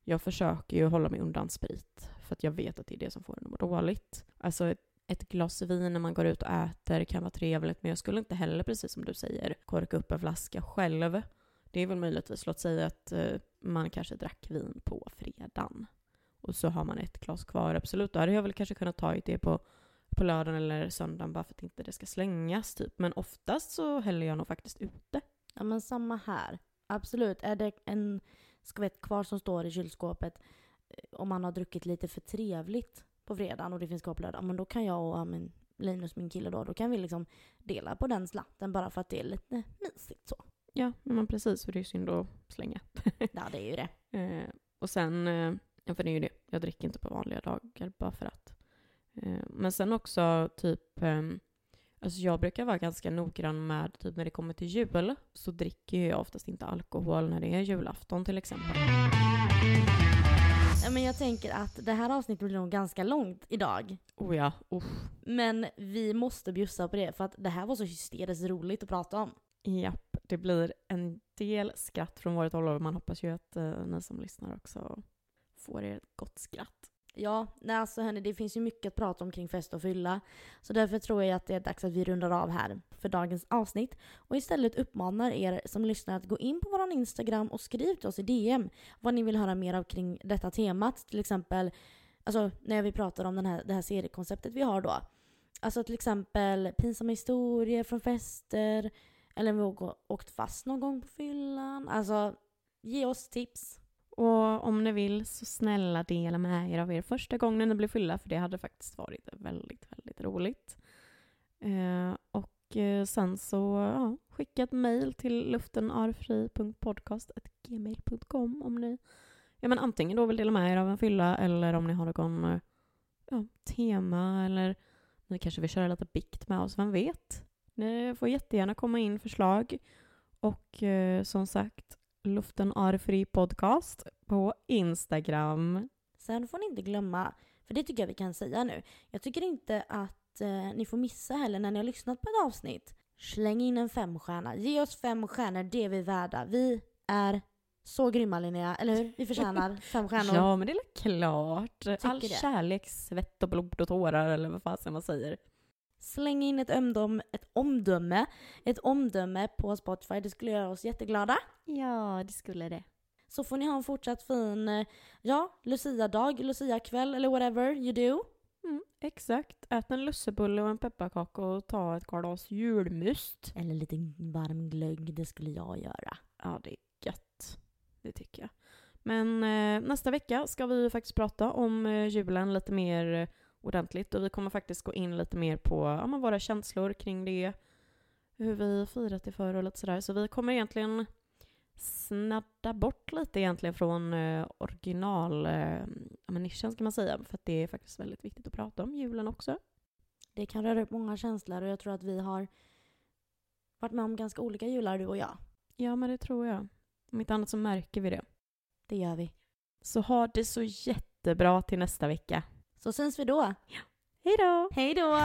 jag försöker ju hålla mig undan sprit. För att jag vet att det är det som får en att må dåligt. Alltså ett, glas vin när man går ut och äter kan vara trevligt, men jag skulle inte heller, precis som du säger, korka upp en flaska själv. Det är väl möjligtvis, låt säga att eh, man kanske drack vin på fredagen. Och så har man ett glas kvar, absolut. Då hade jag väl kanske kunnat ta det på, på lördagen eller söndagen bara för att inte det ska slängas typ. Men oftast så häller jag nog faktiskt ute. Ja men samma här. Absolut. Är det en skvätt kvar som står i kylskåpet eh, om man har druckit lite för trevligt på fredagen och det finns lördag, men då kan jag och min Linus, min kille då, då kan vi liksom dela på den slatten bara för att det är lite mysigt så. Ja, men precis, för det är synd att slänga. ja, det är ju det. Eh, och sen, eh, ja för det är ju det, jag dricker inte på vanliga dagar bara för att. Eh, men sen också typ, ehm, alltså jag brukar vara ganska noggrann med, typ när det kommer till jul, så dricker jag oftast inte alkohol när det är julafton till exempel. Men jag tänker att det här avsnittet blir nog ganska långt idag. Oh ja, usch. Men vi måste bjussa på det för att det här var så hysteriskt roligt att prata om. Japp, det blir en del skratt från vårt håll och man hoppas ju att uh, ni som lyssnar också får er ett gott skratt. Ja, nej alltså hörni, det finns ju mycket att prata om kring fest och fylla. Så därför tror jag att det är dags att vi rundar av här för dagens avsnitt. Och istället uppmanar er som lyssnar att gå in på vår Instagram och skriv till oss i DM vad ni vill höra mer av kring detta temat. Till exempel, alltså när vi pratar om den här, det här seriekonceptet vi har då. Alltså till exempel pinsamma historier från fester, eller om vi har åkt fast någon gång på fyllan. Alltså, ge oss tips. Och om ni vill så snälla dela med er av er första gången ni blev fulla för det hade faktiskt varit väldigt, väldigt roligt. Eh, och eh, sen så ja, skicka ett mejl till luftenarfri.podcast.gmail.com om ni ja, men antingen då vill dela med er av en fylla eller om ni har någon eh, ja, tema eller ni kanske vill köra lite bikt med oss, vem vet? Ni får jättegärna komma in förslag. Och eh, som sagt, Luften är fri podcast på Instagram. Sen får ni inte glömma, för det tycker jag vi kan säga nu. Jag tycker inte att eh, ni får missa heller när ni har lyssnat på ett avsnitt. Släng in en femstjärna. Ge oss fem stjärnor, det är vi värda. Vi är Så grymma Linnea, eller hur? Vi förtjänar fem stjärnor. Ja, men det är klart. All det. kärlek, svett och blod och tårar eller vad fasen man säger. Släng in ett, ömdom, ett omdöme, ett omdöme på Spotify. Det skulle göra oss jätteglada. Ja, det skulle det. Så får ni ha en fortsatt fin, eh, ja, Lucia-dag, Lucia-kväll eller whatever you do. Mm, exakt. Ät en lussebulle och en pepparkaka och ta ett glas julmust. Eller lite varm glögg, det skulle jag göra. Ja, det är gött. Det tycker jag. Men eh, nästa vecka ska vi faktiskt prata om eh, julen lite mer eh, ordentligt och vi kommer faktiskt gå in lite mer på ja, våra känslor kring det, hur vi firat det förr och lite sådär. Så vi kommer egentligen snadda bort lite egentligen från eh, original eh, nischen ska man säga, för att det är faktiskt väldigt viktigt att prata om julen också. Det kan röra upp många känslor och jag tror att vi har varit med om ganska olika jular du och jag. Ja, men det tror jag. Om inte annat så märker vi det. Det gör vi. Så ha det så jättebra till nästa vecka. Så syns vi då. Hej då! Hej då!